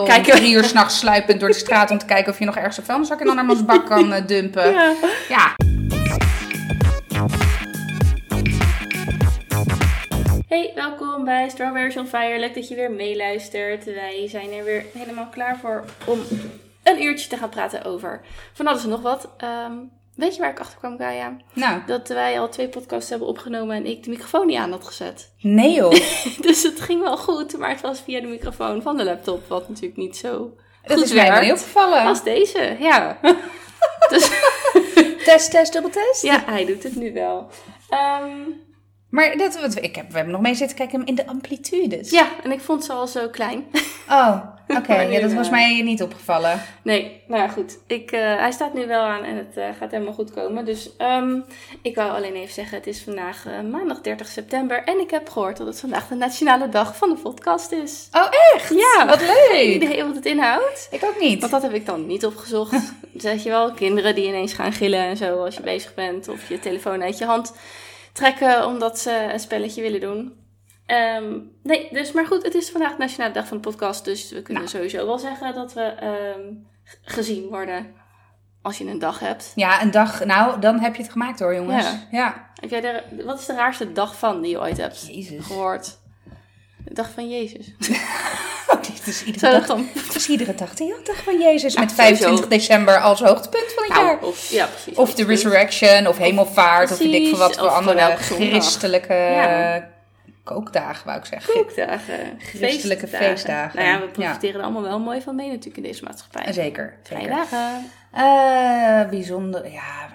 Kijken. drie uur s'nachts sluipend door de straat om te kijken of je nog ergens een vuilniszak in andermans bak kan eh, dumpen. Ja. Ja. Hey, welkom bij Strawberries on Fire. Leuk dat je weer meeluistert. Wij zijn er weer helemaal klaar voor om een uurtje te gaan praten over van alles en nog wat. Ehm, weet je waar ik achter kwam, Gaia? Nou, Dat wij al twee podcasts hebben opgenomen en ik de microfoon niet aan had gezet. nee joh. Dus het ging wel goed, maar het was via de microfoon van de laptop, wat natuurlijk niet zo Dat goed is mij werkt niet opgevallen. als deze. Ja. dus Test, test, dubbel test. ja, hij doet het nu wel. Ehm, Maar dat, wat, ik heb, we hebben nog mee zitten kijken in de amplitudes. ja, en ik vond ze al zo klein. Oh, oké. Ja, dat was eh, mij niet opgevallen. Nee, nou ja, goed. Ik, eh, hij staat nu wel aan en het eh, gaat helemaal goed komen. Dus ehm, ik wou alleen even zeggen, het is vandaag maandag 30 september. En ik heb gehoord dat het vandaag de nationale dag van de podcast is. Oh, echt? Ja, Wat leuk. idee wat het inhoudt. Ik ook niet. Want dat heb ik dan niet opgezocht. Zeg je wel, kinderen die ineens gaan gillen en zo als je bezig bent. Of je telefoon uit je hand trekken omdat ze een spelletje willen doen. Ehm, nee, dus maar goed, het is vandaag de Nationale Dag van de Podcast. Dus we kunnen Nou. sowieso wel zeggen dat we ehm, gezien worden als je een dag hebt. Ja, een dag. Nou, dan heb je het gemaakt hoor, jongens. Ja. ja. Heb jij wat is de raarste dag van die je ooit hebt Jezus. gehoord? De dag van Jezus. Dit is iedere dag. dan... Het is iedere dag de dag van Jezus. Ja, met 25 sowieso. december als hoogtepunt van het jaar. Nou, of, ja, precies. Of de resurrection, of hemelvaart, of weet ik veel wat voor andere christelijke Ja. kookdagen, wou ik zeggen. Kookdagen, Christelijke feestdagen. feestdagen. Nou ja, we profiteren er allemaal wel mooi van mee natuurlijk in deze maatschappij. Zeker. Vrijdagen. Eh, bijzonder, ja.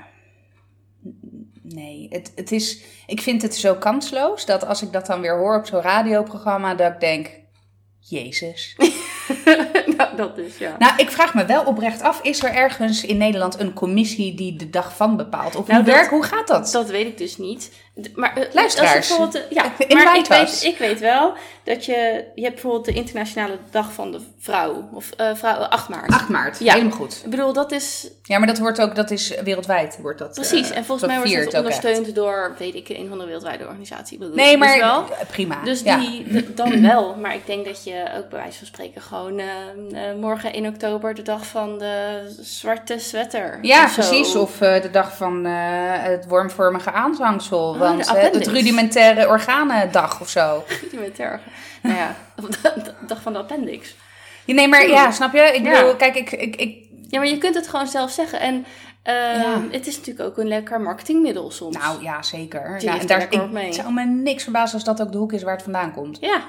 Nee, het, het is, ik vind het zo kansloos dat als ik dat dan weer hoor op zo'n radioprogramma, dat ik denk, Jezus. nou, dat dus, ja. Nou, ik vraag me wel oprecht af, is er ergens in Nederland een commissie die de dag van bepaalt? Of Nou, hoe, werkt, hoe gaat dat? Dat weet ik dus niet. Maar, eh, Luisteraars. als bijvoorbeeld, eh, ja, In maar ik weet, ik weet wel dat je... Je hebt bijvoorbeeld de internationale dag van de vrouw. Of eh vrouw, 8 maart. 8 maart, Ja. helemaal goed. Ik bedoel, dat is Ja, maar dat wordt ook, dat is wereldwijd, wordt dat precies. eh, en volgens mij wordt het ondersteund door, weet ik, een van de wereldwijde organisatie. Bedoel, Nee, dus maar wel. eh, prima. Dus ja. die, dan wel. Maar ik denk dat je ook bij wijze van spreken gewoon eh, eh, morgen 1 oktober de dag van de zwarte sweater. Ja, of precies. Of eh, de dag van eh, het wormvormige aanhangsel. want de eh, het rudimentaire organendag of zo. Rudimentair. nou ja, de, dag van de appendix. Ja, Nee, maar ja, snap je? Ik Ja. bedoel, kijk, ik, ik, ik... Ja, maar je kunt het gewoon zelf zeggen. En eh, Ja. het is natuurlijk ook een lekker marketingmiddel soms. Nou ja, zeker. Ja, en er daar, ik, mee. het zou me niks verbazen als dat ook de hoek is waar het vandaan komt. Ja,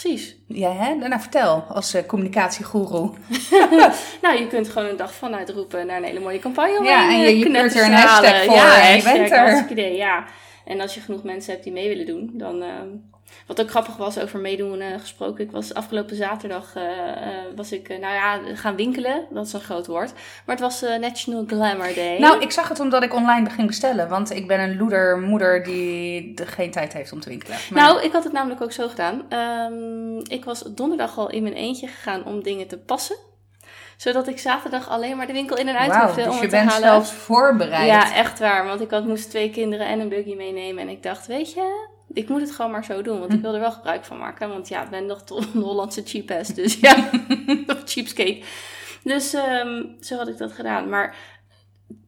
precies. Ja, hè? Nou, vertel, als uh, communicatiegoeroe. Nou, je kunt gewoon een dag van uitroepen naar een hele mooie campagne. Ja, en je- eh, kleurt er een hashtag voor Ja, en je hashtag, bent er. idee, ja. En als je genoeg mensen hebt die mee willen doen, dan... ehm, wat ook grappig was over meedoen eh, gesproken. Ik was afgelopen zaterdag eh, eh, was ik, nou ja, gaan winkelen. Dat is een groot woord. Maar het was eh, National Glamour Day. Nou, ik zag het omdat ik online ging bestellen. Want ik ben een loedermoeder die de- geen tijd heeft om te winkelen. Maar- Nou, ik had het namelijk ook zo gedaan. Ehm, ik was donderdag al in mijn eentje gegaan om dingen te passen. Zodat ik zaterdag alleen maar de winkel in en uit Wauw, hoefde om dus je het te bent halen. zelfs voorbereid. Ja, echt waar. Want ik had, moest twee kinderen en een buggy meenemen. En ik dacht, weet je, ik moet het gewoon maar zo doen. Want Hm. ik wil er wel gebruik van maken. Want ja, ik ben nog een Hollandse cheap ass. Dus ja, of cheapskate. Dus ehm, zo had ik dat gedaan. Maar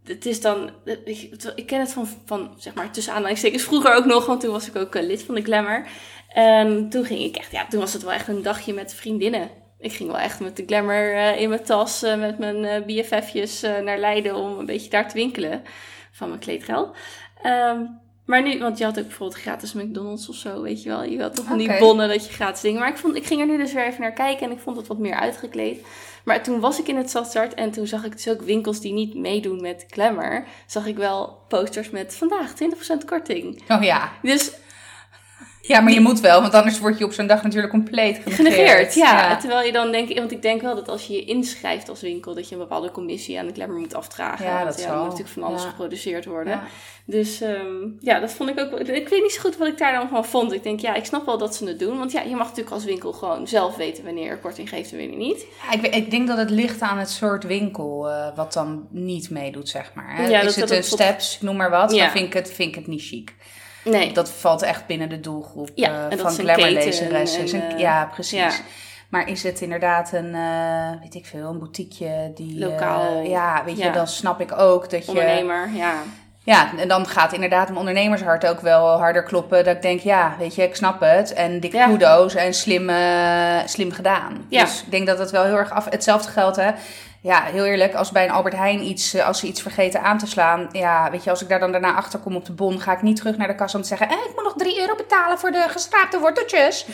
het is dan, ik, ik ken het van, van, zeg maar, tussen aanhalingstekens vroeger ook nog. Want toen was ik ook eh, lid van de Glamour. En toen ging ik echt, ja, toen was het wel echt een dagje met vriendinnen. Ik ging wel echt met de glamour eh, in mijn tas, eh, met mijn BFF'jes naar Leiden om een beetje daar te winkelen. Van mijn kleedgeld. Ehm, maar nu, want je had ook bijvoorbeeld gratis McDonald's of zo, weet je wel. Je had toch die Oké. bonnen dat je gratis dingen. Maar ik, vond, ik ging er nu dus weer even naar kijken en ik vond het wat meer uitgekleed. Maar toen was ik in het Stadstart en toen zag ik dus ook winkels die niet meedoen met Glamour. Zag ik wel posters met vandaag 20% korting. Oh ja. Dus Ja, maar je moet wel, want anders word je op zo'n dag natuurlijk compleet genegeerd. genegeerd, ja. Terwijl je dan denk want ik denk wel dat als je je inschrijft als winkel, dat je een bepaalde commissie aan de Glamour moet afdragen. Ja, dat ja, moet natuurlijk van alles Ja. geproduceerd worden. Dus ehm, ja, dat vond ik ook. Ik weet niet zo goed wat ik daar dan van vond. Ik denk, ja, ik snap wel dat ze het doen. Want ja, je mag natuurlijk als winkel gewoon zelf weten wanneer er korting geeft en wanneer niet. Ja, ik, ik denk dat het ligt aan het soort winkel eh, wat dan niet meedoet, zeg maar. Hè. Dat- is het dat een tot- steps, noem maar wat, dan vind ik, het, vind ik het niet chic. Nee. Dat valt echt binnen de doelgroep Ja, eh, van glamourlezeressen. een- en, eh, ja, precies. ja. Maar is het inderdaad een, eh, weet ik veel, een boutiqueje die... Lokaal. ja, weet je, dan snap ik ook dat je... Ondernemer, ja. Ja, en dan gaat inderdaad mijn ondernemershart ook wel harder kloppen. Dat ik denk, ja, weet je, ik snap het. En dikke kudo's en slim, slim gedaan. Ja. Dus ik denk dat het wel heel erg af... Hetzelfde geldt, hè. Ja, heel eerlijk, als bij een Albert Heijn iets, eh, als ze iets vergeten aan te slaan. Ja, weet je, als ik daar dan daarna achter kom op de bon, ga ik niet terug naar de kassa om te zeggen, eh, ik moet nog 3 euro betalen voor de geschraapte worteltjes.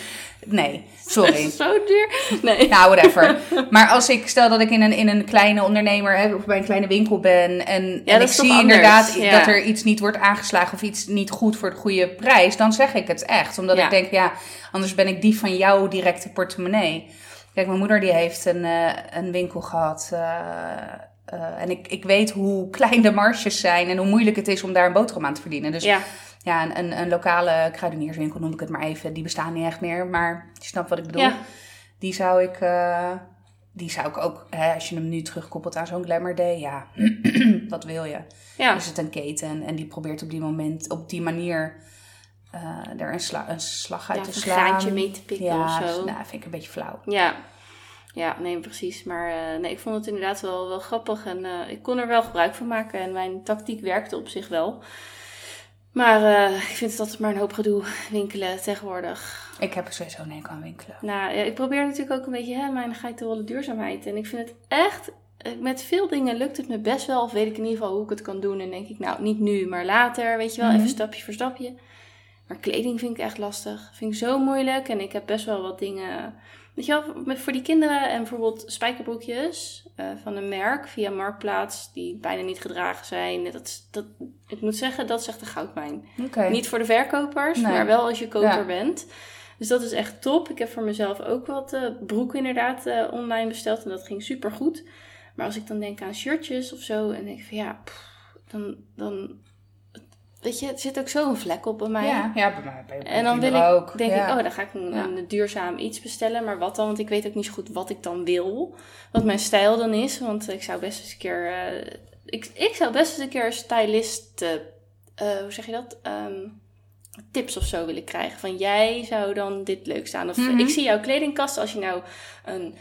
Nee, sorry. Zo duur. Nee. Nou, whatever. Maar als ik stel dat ik in een, in een kleine ondernemer hè, of bij een kleine winkel ben en, en ik is zie inderdaad ja. dat er iets niet wordt aangeslagen of iets niet goed voor de goede prijs, dan zeg ik het echt. Omdat Ja. ik denk, ja, anders ben ik die van jouw directe portemonnee. Kijk, mijn moeder die heeft een, eh, een winkel gehad. eh, eh, en ik, ik weet hoe klein de marges zijn en hoe moeilijk het is om daar een boterham aan te verdienen. Dus Ja, ja, een, een, een lokale kruidenierswinkel noem ik het maar even. Die bestaan niet echt meer, maar je snapt wat ik bedoel. Ja. Die zou ik, die zou ik ook, hè, als je hem nu terugkoppelt aan zo'n Glamour Day, ja, wat wil je? ja. Is het een keten en die probeert op die moment, op die manier eh, er een, sla, een slag uit Ja, te of een slaan. graantje mee te pikken ja, of zo. dus, nou, vind ik een beetje flauw. Ja. Ja, nee, precies. Maar eh, nee, ik vond het inderdaad wel, wel grappig en eh, ik kon er wel gebruik van maken. En mijn tactiek werkte op zich wel. Maar ik vind het altijd maar een hoop gedoe, winkelen tegenwoordig. Ik heb er sowieso een hekel aan winkelen. Nou, ja, ik probeer natuurlijk ook een beetje hè, mijn geitenwolle duurzaamheid. En ik vind het echt, met veel dingen lukt het me best wel. Of weet ik in ieder geval hoe ik het kan doen. En denk ik, nou, niet nu, maar later. Weet je wel, Mhm. even stapje voor stapje. Maar kleding vind ik echt lastig. Vind ik zo moeilijk. En ik heb best wel wat dingen. Weet je wel, met, voor die kinderen en bijvoorbeeld spijkerbroekjes eh, van een merk via Marktplaats, die bijna niet gedragen zijn. Dat, dat, ik moet zeggen, dat is echt een goudmijn. Oké. Niet voor de verkopers, Nee. maar wel als je koper Ja. bent. Dus dat is echt top. Ik heb voor mezelf ook wat eh broeken inderdaad eh, online besteld en dat ging super goed. Maar als ik dan denk aan shirtjes of zo en denk van ja, pff, dan, dan weet je, er zit ook zo'n vlek op bij mij. Ja, ja, bij mij bij En dan wil ik, ook. denk ja. ik, oh, dan ga ik een, duurzaam iets bestellen. Maar wat dan? Want ik weet ook niet zo goed wat ik dan wil. Wat mijn stijl dan is. Want ik zou best eens een keer... eh, ik, ik zou best eens een keer een stylist... eh, eh, hoe zeg je dat? Ehm, tips of zo willen krijgen. Van jij zou dan dit leuk staan. Of Mhm. ik zie jouw kledingkast. Als je nou een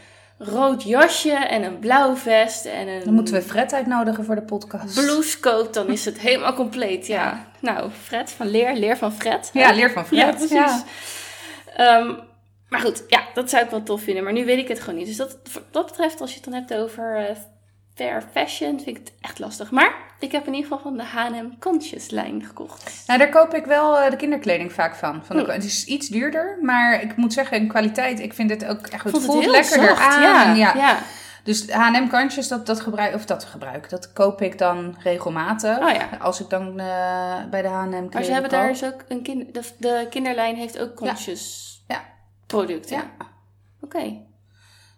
rood jasje en een blauw vest en een Dan moeten we Fred uitnodigen voor de podcast. blouse koopt, dan is het helemaal compleet. Ja. Nou, Fred van Leer, Leer van Fred. Ja, leer van Fred. Ja, precies. Ja. Ehm, maar goed, ja, dat zou ik wel tof vinden. Maar nu weet ik het gewoon niet. Dus dat, wat dat betreft, als je het dan hebt over eh, fair fashion, vind ik het echt lastig. Maar ik heb in ieder geval van de H&M Conscious lijn gekocht. Nou, daar koop ik wel eh, de kinderkleding vaak van. van de, Hm. Het is iets duurder, maar ik moet zeggen, in kwaliteit, ik vind het ook echt, het vond voelt lekkerder zacht, aan. Ja, Ja. ja. Dus H&M kantjes, dat, dat gebruik, of dat gebruik, dat koop ik dan regelmatig. Oh ja. Als ik dan eh, bij de H&M kleding Maar ze hebben daar dus ook een kind, de, de kinderlijn heeft ook conscious Ja. producten. Ja. Oké.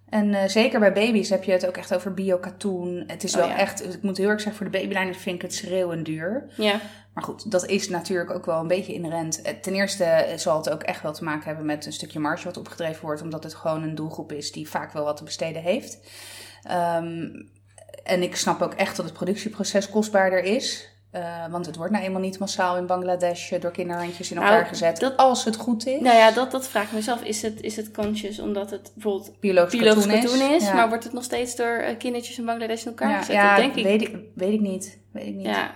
En eh, zeker bij baby's heb je het ook echt over bio-katoen. Het is Oh wel ja. echt, ik moet heel erg zeggen, voor de babylijn vind ik het schreeuwend duur. Ja. Maar goed, dat is natuurlijk ook wel een beetje inherent. Eh, Ten eerste eh, zal het ook echt wel te maken hebben met een stukje marge wat opgedreven wordt, omdat het gewoon een doelgroep is die vaak wel wat te besteden heeft. Ehm, en ik snap ook echt dat het productieproces kostbaarder is. Eh, want het wordt nou eenmaal niet massaal in Bangladesh eh, door kinderhandjes in Nou, elkaar gezet. dat- als het goed is. Nou ja, dat, dat vraag ik mezelf. Is het, is het conscious omdat het bijvoorbeeld biologisch, biologisch katoen is. katoen is, Ja. maar wordt het nog steeds door eh, kindertjes in Bangladesh in elkaar ja, gezet? ja, dat denk ik. Weet, ik, weet ik niet. Weet ik niet. Ja,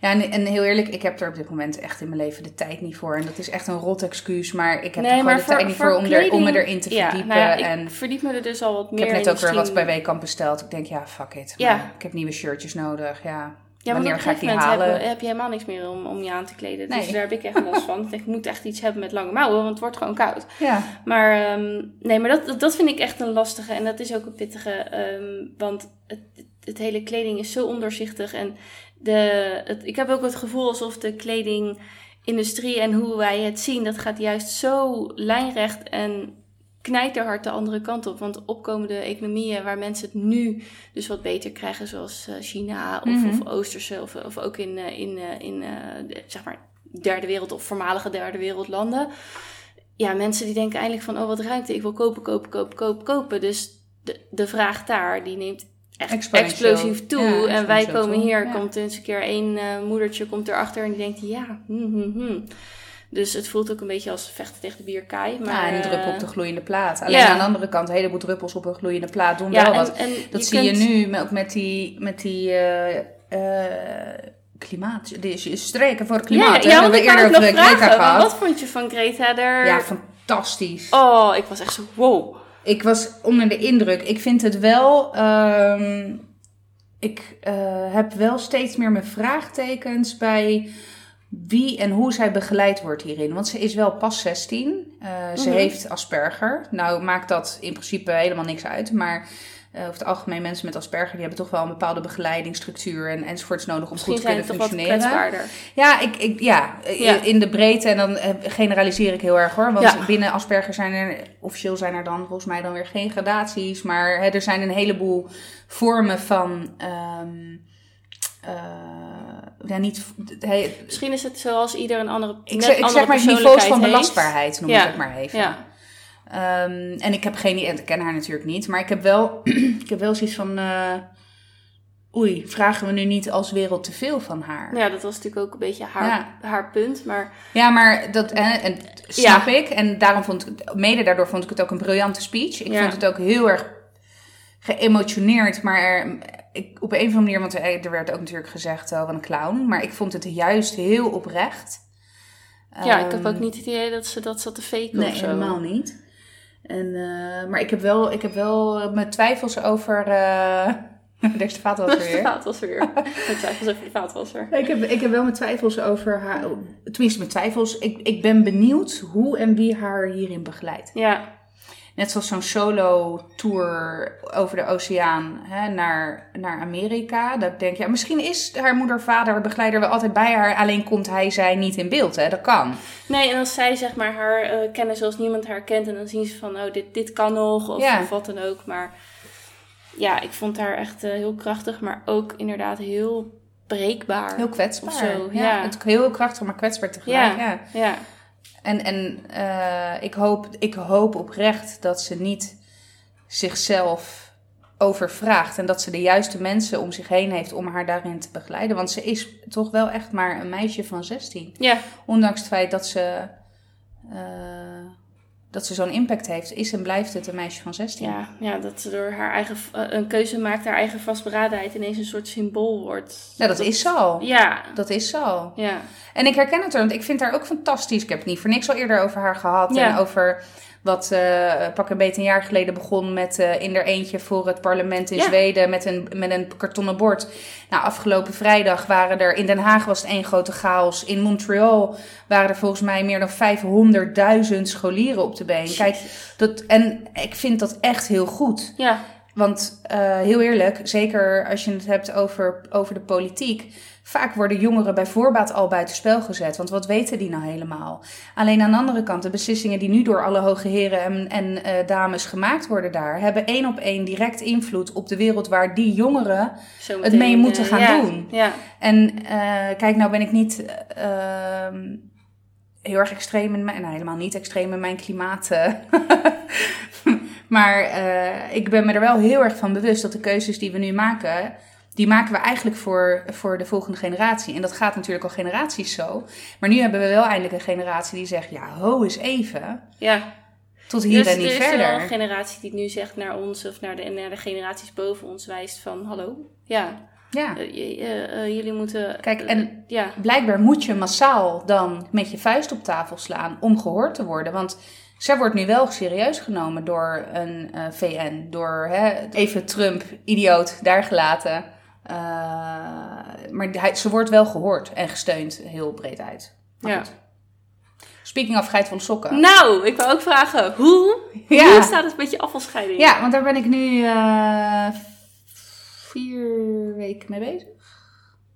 Ja, en, en heel eerlijk, ik heb er op dit moment echt in mijn leven de tijd niet voor. En dat is echt een rot excuus, maar ik heb er gewoon de tijd niet voor, om, er, om me erin te ja, verdiepen. nou ja, ik en verdiep me er dus al wat meer ik heb net in ook weer wat bij Weekamp besteld. Ik denk, ja, fuck it. Ja. Ik heb nieuwe shirtjes nodig. Ja, Ja, maar wanneer ga een ik die moment halen? heb, heb je helemaal niks meer om, om je aan te kleden. Dus daar heb ik echt last van. Ik moet echt iets hebben met lange mouwen, want het wordt gewoon koud. Ja, Maar ehm, nee, maar dat, dat, dat vind ik echt een lastige en dat is ook een pittige. ehm, want het, het hele kleding is zo ondoorzichtig. En de, het, ik heb ook het gevoel alsof de kledingindustrie en hoe wij het zien, dat gaat juist zo lijnrecht en knijterhard de andere kant op. Want opkomende economieën waar mensen het nu dus wat beter krijgen, zoals eh, China of, Mhm. of Oosterse, of, of ook in, eh, in, eh, in zeg maar derde wereld of voormalige derde wereldlanden ja, mensen die denken eindelijk van, oh wat ruimte, ik wil kopen, kopen, kopen, kopen, kopen. Dus de, de vraag daar, die neemt echt explosief toe. Ja, en wij komen toe, hier, ja. komt eens een keer één moedertje komt erachter en die denkt, ja, hm, hm, hm. Dus het voelt ook een beetje als vechten tegen de bierkaai. Maar, ja, en een druppel op de eh, gloeiende plaat. Alleen ja. aan de andere kant, een heleboel druppels op een gloeiende plaat doen ja, wel en- wat. en Dat je zie kunt- je nu met- ook met die, met die eh, eh, klimaat. Die streken voor het klimaat. Ja, ja, want ik eerder het nog vragen. gehad. Wat vond je van Greta? Daar... Ja, fantastisch. Oh, ik was echt zo, wow. Ik was onder de indruk. Ik vind het wel. ehm, ik heb wel steeds meer mijn vraagtekens bij wie en hoe zij begeleid wordt hierin. Want ze is wel pas 16. Eh, ze Mhm. heeft Asperger. Nou maakt dat in principe helemaal niks uit. Maar eh, over het algemeen mensen met Asperger die hebben toch wel een bepaalde begeleidingsstructuur en, enzovoorts nodig om Misschien goed te kunnen functioneren. Ja, ik, ik, ja, eh, Ja. in de breedte. En dan generaliseer ik heel erg hoor. Want Ja. binnen Asperger zijn er, officieel zijn er dan volgens mij dan weer geen gradaties. Maar hè, er zijn een heleboel vormen van. ehm, eh, ja, niet. Hij, Misschien is het zoals ieder een andere ik net zeg, ik andere zeg maar niveaus van heeft. belastbaarheid, noem Ja. ik het maar even. Ja, Ehm, en ik heb geen idee, ik ken haar natuurlijk niet, maar ik heb wel, ik heb wel zoiets van. eh, oei, vragen we nu niet als wereld te veel van haar? ja, dat was natuurlijk ook een beetje haar, Ja. haar punt. Maar Ja, maar dat en, en snap ik. En daarom vond ik, mede daardoor vond ik het ook een briljante speech. Ik vond het ook heel erg geëmotioneerd, maar er, ik, op een of andere manier, want er, er werd ook natuurlijk gezegd, oh, wat een clown. Maar ik vond het juist heel oprecht. ja, ik heb Ehm, ook niet het idee dat ze dat zat te faken Nee, of zo. helemaal niet. En, eh, maar ik heb wel, ik heb wel mijn twijfels over. eh Daar is de vaatwasser De weer. vaatwasser weer. Ik twijfels over de vaatwasser. Ik heb, ik heb wel mijn twijfels over haar. Tenminste, mijn twijfels. Ik, ik ben benieuwd hoe en wie haar hierin begeleidt. Ja, Net zoals zo'n solo-tour over de oceaan hè, naar, naar Amerika. Dat denk, ja, misschien is haar moeder, vader, begeleider wel altijd bij haar. Alleen komt hij, zij niet in beeld. Hè? Dat kan. nee, en als zij zeg maar haar eh, kennen zoals niemand haar kent... en dan zien ze van, oh, dit, dit kan nog, of, Ja. of wat dan ook. Maar ja, ik vond haar echt eh, heel krachtig, maar ook inderdaad heel breekbaar. Heel kwetsbaar. Of zo, ja. ja. Het, heel krachtig, maar kwetsbaar tegelijk. Ja. ja. En, en eh, ik, hoop, ik hoop oprecht dat ze niet zichzelf overvraagt. En dat ze de juiste mensen om zich heen heeft om haar daarin te begeleiden. Want ze is toch wel echt maar een meisje van 16. Ja, Ondanks het feit dat ze, eh, dat ze zo'n impact heeft, is en blijft het een meisje van 16. ja, ja, dat ze door haar eigen eh, een keuze maakt, haar eigen vastberadenheid ineens een soort symbool wordt. Nou, dat is al. Ja, Dat is al. ja. En ik herken het er, want ik vind haar ook fantastisch. Ik heb het niet voor niks al eerder over haar gehad. Ja. En over wat eh, pak een beetje een jaar geleden begon met eh, in er eentje voor het parlement in Ja. Zweden met een, met een kartonnen bord. Nou, afgelopen vrijdag waren er, in Den Haag was het één grote chaos. In Montreal waren er volgens mij meer dan 500.000 scholieren op de been. Kijk, dat, en ik vind dat echt heel goed. Ja, Want eh, heel eerlijk, zeker als je het hebt over, over de politiek. Vaak worden jongeren bij voorbaat al buitenspel gezet. Want wat weten die nou helemaal? Alleen aan de andere kant, de beslissingen die nu door alle hoge heren en, en eh, dames gemaakt worden daar, hebben één op één direct invloed op de wereld waar die jongeren. Het mee moeten eh, gaan ja, doen. Ja, En eh, kijk, nou ben ik niet eh, ehm, heel erg extreem in mijn, nou helemaal niet extreem in mijn klimaat. maar ik ben me er wel heel erg van bewust dat de keuzes die we nu maken, die maken we eigenlijk voor, voor de volgende generatie. En dat gaat natuurlijk al generaties zo. Maar nu hebben we wel eindelijk een generatie die zegt, ja, ho eens even. ja. Tot hier dus en niet er is wel verder. een generatie die nu zegt naar ons of naar de, naar de generaties boven ons wijst van hallo. Ja, Ja. eh, eh, eh, jullie moeten. Kijk, en- ja, Blijkbaar moet je massaal dan met je vuist op tafel slaan om gehoord te worden. Want zij wordt nu wel serieus genomen door een VN. Door hè, even Trump, idioot, daar gelaten. Eh, maar hij, ze wordt wel gehoord en gesteund heel breed uit. Maar Ja. goed. Speaking of geit van sokken. Nou, ik wil ook vragen, hoe, Ja. hoe staat het met je afvalscheiding? Ja, want daar ben ik nu eh, vier weken mee bezig.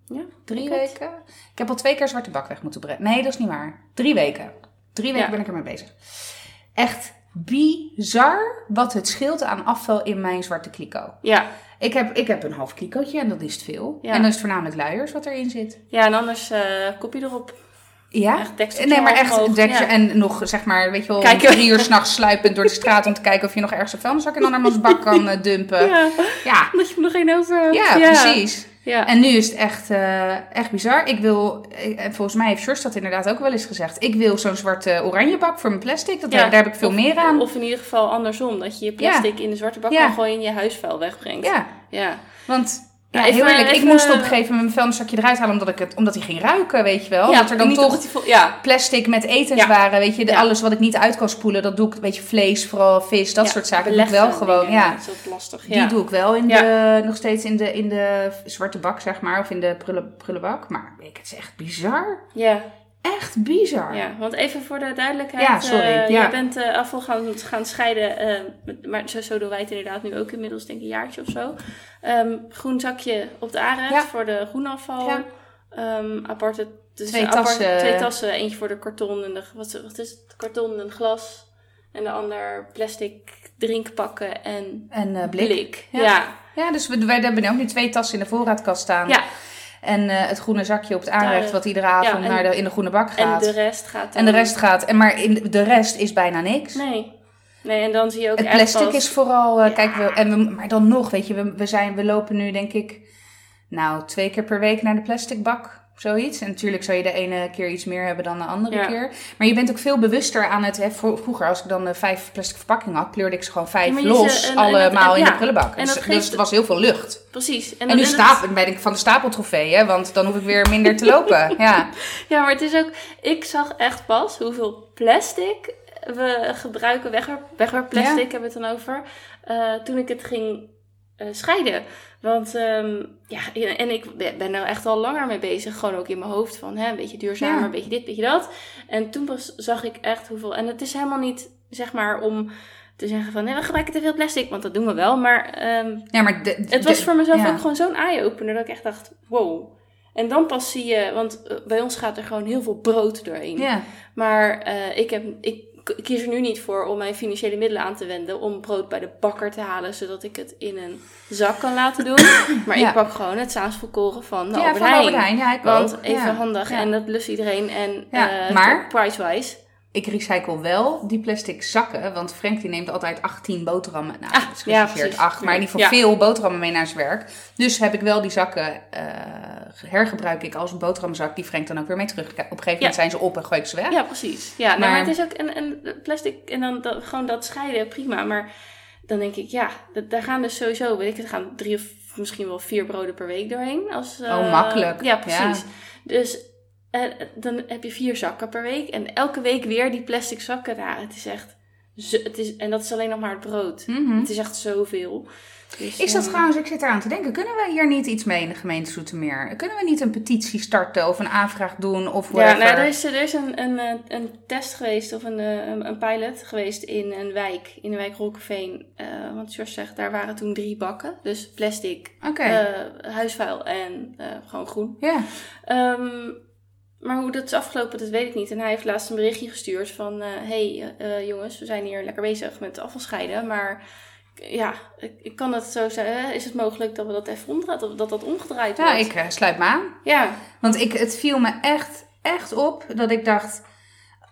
Ja, Drie weken? Ik heb al twee keer zwarte bak weg moeten brengen. Nee, dat is niet waar. Drie weken. Drie weken Ja. ben ik ermee bezig. Echt bizar wat het scheelt aan afval in mijn zwarte kliko. Ja. Ik heb, ik heb een half klikootje en dat is het veel. Ja. En dan is het voornamelijk luiers wat erin zit. ja, en anders eh kopje erop. Ja? Echt Nee, maar echt omhoog, ja. en nog zeg maar, weet je wel, drie uur s'nachts sluipend door de straat om te kijken of je nog ergens een vuilniszak in andermans bak kan eh, dumpen. Ja, Ja, ja, dat je er nog één over hebt. precies. Ja. En nu is het echt, eh, echt bizar. Ik wil, eh, en volgens mij heeft Sjors dat inderdaad ook wel eens gezegd. Ik wil zo'n zwarte oranje bak voor mijn plastic. Dat, Ja. daar, daar heb ik veel Of- meer aan. Of in ieder geval andersom, dat je je plastic in de zwarte bak Ja. kan gooien en je huisvuil wegbrengt. ja, Ja. want ja, even- heel eerlijk, ik moest op een gegeven moment mijn vuilniszakje eruit halen omdat, ik het, omdat hij ging ruiken, weet je wel. ja, dat er dan toch vol- Ja, plastic met etens Ja. waren, weet je. De. Alles wat ik niet uit kan spoelen, dat doe ik, weet je, vlees, vooral vis, dat soort zaken. doe ik wel gewoon, dingen, ja. Dat is ook lastig. Die doe ik wel in de, nog steeds in de, in de zwarte bak, zeg maar. Of in de prullen, prullenbak. Maar ik, het is echt bizar. Ja, Echt bizar. ja, want even voor de duidelijkheid. Ja, sorry, eh, ja. Jij bent eh, afval gaan, gaan scheiden, eh, maar zo, zo doen wij het inderdaad nu ook inmiddels, denk ik een jaartje of zo. Ehm, groen zakje op de Ja. voor de groenafval. Ja. Ehm, aparte, dus Twee tassen. twee tassen, eentje voor de karton en de, wat, wat is het? Karton en glas. En de ander plastic drinkpakken en En blik. blik. Ja. Ja. Dus we, wij hebben ook nu twee tassen in de voorraadkast staan. Ja. En eh, het groene zakje op het aanrecht, wat iedere avond ja, en- naar de, in de groene bak En gaat. de rest gaat En de rest gaat. En maar in, de rest is bijna niks. Nee. Nee, en dan zie je ook Het echt plastic pas- is vooral, eh, kijk, we, en we, maar dan nog, weet je, we, we, zijn, we lopen nu denk ik, nou, twee keer per week naar de plastic bak. Zoiets. En natuurlijk zou je de ene keer iets meer hebben dan de andere Ja. keer. Maar je bent ook veel bewuster aan het. Hè, vro- vroeger, als ik dan eh, vijf plastic verpakkingen had, pleurde ik ze gewoon vijf Ja, los. en dat- allemaal in ja. de prullenbak. En Dus, dus geeft- er was heel veel lucht. Precies. En, nu dat- stapel, ben ik van de stapeltrofee, hè, want dan hoef ik weer minder te lopen. Ja. Ja, maar het is ook... Ik zag echt pas hoeveel plastic we gebruiken. Wegwerp, wegwerpplastic hebben we het dan over. eh, toen ik het ging eh, scheiden. Want ehm, ja, en ik ben nou echt al langer mee bezig. Gewoon ook in mijn hoofd van, hè, een beetje duurzamer, Ja. een beetje dit, een beetje dat. En toen pas zag ik echt hoeveel... En het is helemaal niet, zeg maar, om te zeggen van... Nee, we gebruiken te veel plastic, want dat doen we wel. Maar ehm, ja, maar de, het was de- voor mezelf ja. ook gewoon zo'n eye-opener dat ik echt dacht, wow. En dan pas zie je, want eh, bij ons gaat er gewoon heel veel brood doorheen. Ja. Maar eh, ik, heb, ik k- kies er nu niet voor om mijn financiële middelen aan te wenden om brood bij de bakker te halen, zodat ik het in een zak kan laten doen. Maar Ja. ik pak gewoon het sausvolkoren van de ja, Albert van Heijn. Albert Heijn. Ja, ik Want ook. even handig en dat lust iedereen. En maar- price-wise. Ik recycle wel die plastic zakken, want Frank die neemt altijd 18 boterhammen. Nou, Ah, is ja, gereserveerd precies. 8, maar Ja. geval veel boterhammen mee naar zijn werk. Dus heb ik wel die zakken, eh, hergebruik ik als een boterhammenzak, die Frank dan ook weer mee terug. Op een gegeven moment zijn ze op en gooi ik ze weg. Ja, precies. Ja, nou, Maar- maar het is ook een, een plastic en dan dat, gewoon dat scheiden, prima. Maar dan denk ik, ja, dat, daar gaan dus sowieso, weet ik, het gaan drie of misschien wel vier broden per week doorheen. Als, eh, Oh, makkelijk. Ja, precies. Dus eh, dan heb je vier zakken per week en elke week weer die plastic zakken. Ja, het is echt, het is, en dat is alleen nog maar het brood. Mhm. Het is echt zoveel. Dus, Ik zat eh, trouwens, ik zit eraan te denken, kunnen we hier niet iets mee in de gemeente Zoetermeer? Kunnen we niet een petitie starten of een aanvraag doen of Ja, nou, er is, er is een, een, eh, een test geweest, of een, een, pilot geweest in een wijk, in de wijk Rokkeveen. Want George zegt, daar waren toen drie bakken. Dus plastic, huisvuil en gewoon groen. ja. Ehm, maar hoe dat is afgelopen, dat weet ik niet. En hij heeft laatst een berichtje gestuurd van... eh hey eh, jongens, we zijn hier lekker bezig met afval scheiden. Maar ja, ik, ik kan het zo zeggen. Is het mogelijk dat we dat even omdraaien? Dat dat, dat omgedraaid wordt? Ja, ik eh, sluit me aan. Ja, Want ik, het viel me echt, echt op dat ik dacht...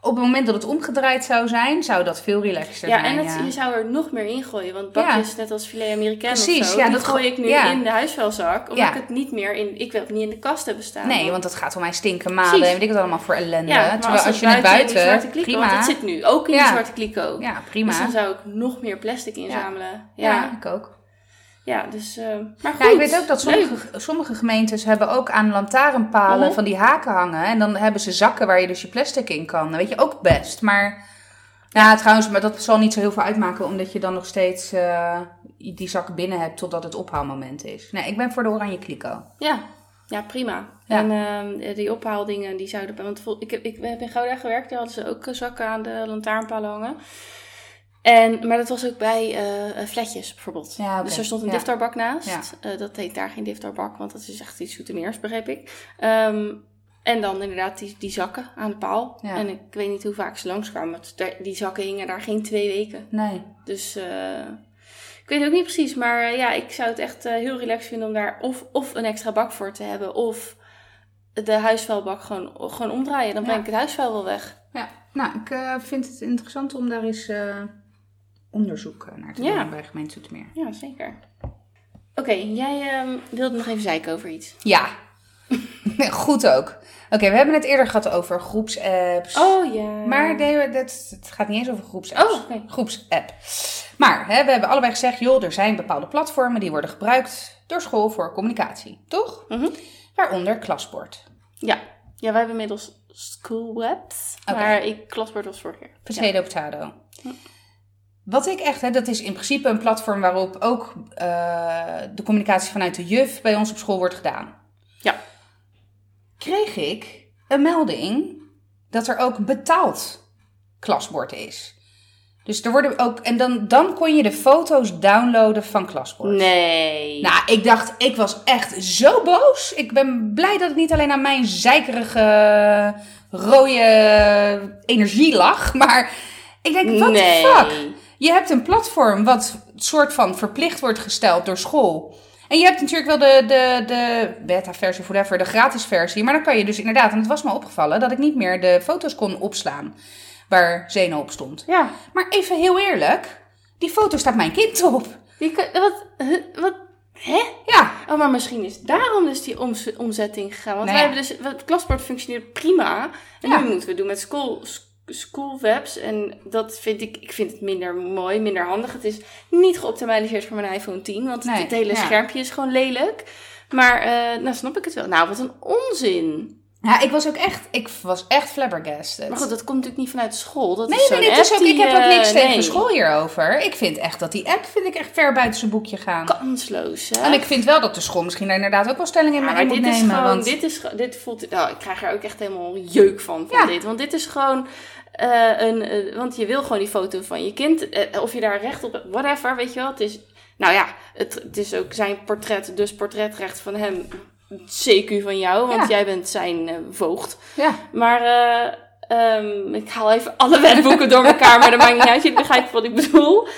Op het moment dat het omgedraaid zou zijn, zou dat veel relaxter ja zijn. en het, ja. je zou er nog meer in gooien. Want bakjes, net als filet americain Precies, of zo... ja, dat gooi go- ik nu ja. in de huisvuilzak. Omdat ik het niet meer in... Ik wil het niet in de kast hebben staan. Nee, want dat gaat om mij stinken, malen en weet ik het allemaal voor ellende. ja, maar Terwijl als, als, je het buiten, in zwarte kliko... prima. Want het zit nu ook in Ja. die zwarte kliko. Ja, prima. Dus dan zou ik nog meer plastic inzamelen. ja. Ja, ik ook. Ja. dus... eh, maar goed. Ja, ik weet ook dat Leuk. sommige, sommige gemeentes hebben ook aan lantaarnpalen Mhm. van die haken hangen. En dan hebben ze zakken waar je dus je plastic in kan. Dat weet je ook best. Maar, ja, trouwens, maar dat zal niet zo heel veel uitmaken, omdat je dan nog steeds eh, die zak binnen hebt totdat het ophaalmoment is. Nee, ik ben voor de oranje kliko. Ja, ja prima. Ja. En ehm, die ophaaldingen, die zouden... Want ik heb, ik heb in Gouda gewerkt, daar hadden ze ook eh, zakken aan de lantaarnpalen hangen. En, maar dat was ook bij eh, flatjes bijvoorbeeld. Ja. Dus er stond een Ja. diftarbak naast. Eh, dat heet daar geen diftarbak, want dat is echt iets souteniers, begreep ik. Ehm, en dan inderdaad die, die zakken aan de paal. Ja. En ik weet niet hoe vaak ze langskwamen. want daar- Die zakken hingen daar geen twee weken. Nee. Dus eh, ik weet ook niet precies, maar eh, ja, ik zou het echt eh, heel relaxed vinden om daar of, of een extra bak voor te hebben, of de huisvuilbak gewoon, gewoon omdraaien. Dan breng ik het huisvuil wel weg. Ja, nou, ik eh, vind het interessant om daar eens eh, onderzoek naar te Ja. doen bij gemeente Zoetermeer. Ja, zeker. Oké, jij ehm, wilde nog even zeiken over iets. Ja, goed ook. Oké, we hebben het eerder gehad over groepsapps. Oh ja. Maar nee, dat, het gaat niet eens over groepsapps. Oh, oké. Groepsapp. Maar hè, we hebben allebei gezegd, joh, er zijn bepaalde platformen die worden gebruikt door school voor communicatie. Toch? Mhm. Waaronder Klasbord. Ja. ja, wij hebben inmiddels schoolwebs. Oké. Maar ik klasbord was vorige keer. Potato potato. Wat ik echt, hè, dat is in principe een platform waarop ook eh, de communicatie vanuit de juf bij ons op school wordt gedaan. Ja. Kreeg ik een melding dat er ook betaald klasbord is. Dus er worden ook, en dan, dan kon je de foto's downloaden van klasbord. Nee. Nou, ik dacht, ik was echt zo boos. Ik ben blij dat het niet alleen aan mijn zeikerige rode energie lag. Maar ik denk, wat nee. the fuck? Je hebt een platform wat soort van verplicht wordt gesteld door school. En je hebt natuurlijk wel de, de, de beta-versie, of whatever, de gratis versie. Maar dan kan je dus inderdaad, en het was me opgevallen, dat ik niet meer de foto's kon opslaan waar Zeno op stond. Ja. Maar even heel eerlijk, die foto staat mijn kind op. Die, wat, wat, hè? Ja, Oh, maar misschien is daarom dus die omzetting gegaan. Want Nou wij hebben dus, het klasbord functioneert prima. En Ja. nu moeten we doen met school, schoolwebs. En dat vind ik, ik vind het minder mooi, minder handig. Het is niet geoptimaliseerd voor mijn iPhone 10. Want Nee, het hele ja. schermpje is gewoon lelijk. Maar, eh, nou snap ik het wel. Nou, wat een onzin. Ja, ik was ook echt, ik was echt flabbergasted. Maar goed, dat komt natuurlijk niet vanuit school. Dat nee, is nee, nee, ook, ik heb ook niks eh, tegen nee, school hierover. Ik vind echt dat die app, vind ik echt ver buiten zijn boekje gaan. Kansloos, hè? En ik vind wel dat de school misschien daar inderdaad ook wel stelling in, Ja, maar moet dit nemen. is gewoon, want, dit is, dit voelt, nou, ik krijg er ook echt helemaal jeuk van, van Ja. dit. Want dit is gewoon eh, een, eh, want je wil gewoon die foto van je kind, eh, of je daar recht op hebt, whatever, weet je wel. Het is, nou ja, het, het is ook zijn portret, dus portretrecht van hem, CQ van jou, want Ja. jij bent zijn voogd. ja. Maar eh, ehm, ik haal even alle wetboeken door elkaar, maar dat maakt niet uit. Je begrijpt wat ik bedoel.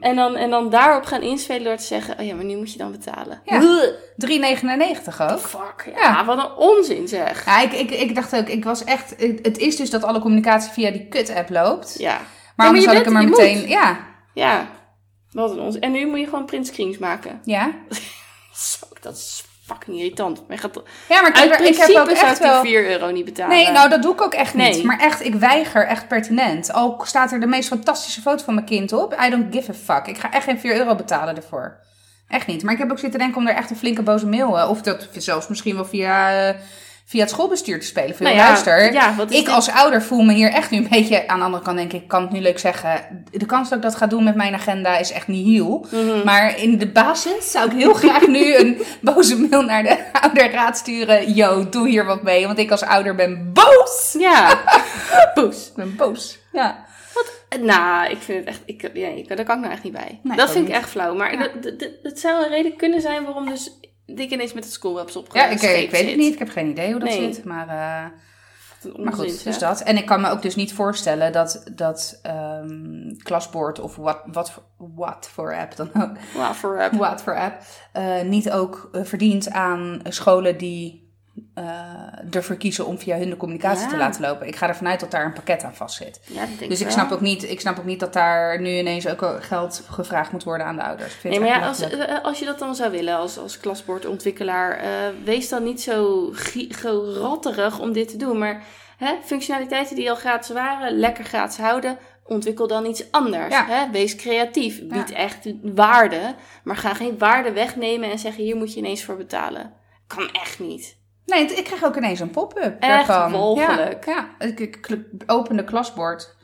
En dan, en dan daarop gaan inspelen door te zeggen, oh ja, maar nu moet je dan betalen. Ja. Ugh. 3,99 ook. Fuck, ja, Ja. wat een onzin zeg. Ja, ik, ik, ik dacht ook, ik was echt, het is dus dat alle communicatie via die kut-app loopt. Ja, Maar maar je had ik bent- hem er je meteen, moet. ja. ja. Wat een onzin. En nu moet je gewoon print screens maken. Ja. Zo, dat is fucking irritant. Maar gaat, Ja, maar ik, uit heb, ik principe heb ook zou ik wel... 4 euro niet betalen. Nee, nou dat doe ik ook echt niet. Nee. Maar echt, ik weiger echt pertinent. Al staat er de meest fantastische foto van mijn kind op. I don't give a fuck. Ik ga echt geen 4 euro betalen ervoor. Echt niet. Maar ik heb ook zitten denken om er echt een flinke boze mail... eh, Of dat zelfs misschien wel via, eh, via het schoolbestuur te spelen. Nou ja, luister. ja, wat ik dit? als ouder voel me hier echt nu een beetje... Aan de andere kant denk ik, ik kan het nu leuk zeggen... De kans dat ik dat ga doen met mijn agenda is echt niet heel. Mhm. Maar in de basis zou ik heel graag nu een boze mail naar de ouderraad sturen. Yo, doe hier wat mee. Want ik als ouder ben boos. Ja, boos. Ik ben boos. Ja. Nou, ik vind het echt, ik, ja, ik, daar kan ik nou echt niet bij. Nee, dat vind ik echt flauw. Maar Ja. dat, dat, dat- dat zou een reden kunnen zijn waarom dus ik ineens met het schoolwebs Ja, opgeschreven ik, ik weet het niet. Ik heb geen idee hoe dat Nee. zit. Maar, eh, maar goed, dus dat. En ik kan me ook dus niet voorstellen dat, dat ehm klasbord of wat, wat, voor- wat voor app dan ook. Wow, voor app. Wat voor app. eh, niet ook eh, verdient aan scholen die eh, ervoor kiezen om via hun de communicatie Ja. te laten lopen. Ik ga ervan uit dat daar een pakket aan vast zit. Ja, dat denk Dus ik wel. snap, ook niet, ik snap ook niet dat daar nu ineens ook geld gevraagd moet worden aan de ouders. Vind Nee, maar ja, als, eh, als je dat dan zou willen als, als klasbordontwikkelaar, eh, wees dan niet zo geratterig om dit te doen. Maar hè, functionaliteiten die al gratis waren, lekker gratis houden, ontwikkel dan iets anders. Ja. Hè? Wees creatief, bied echt waarde, maar ga geen waarde wegnemen en zeggen hier moet je ineens voor betalen. Kan echt niet. Nee, ik kreeg ook ineens een pop-up Echt daarvan. walgelijk. Ja, ja. Ik, ik opende klasbord.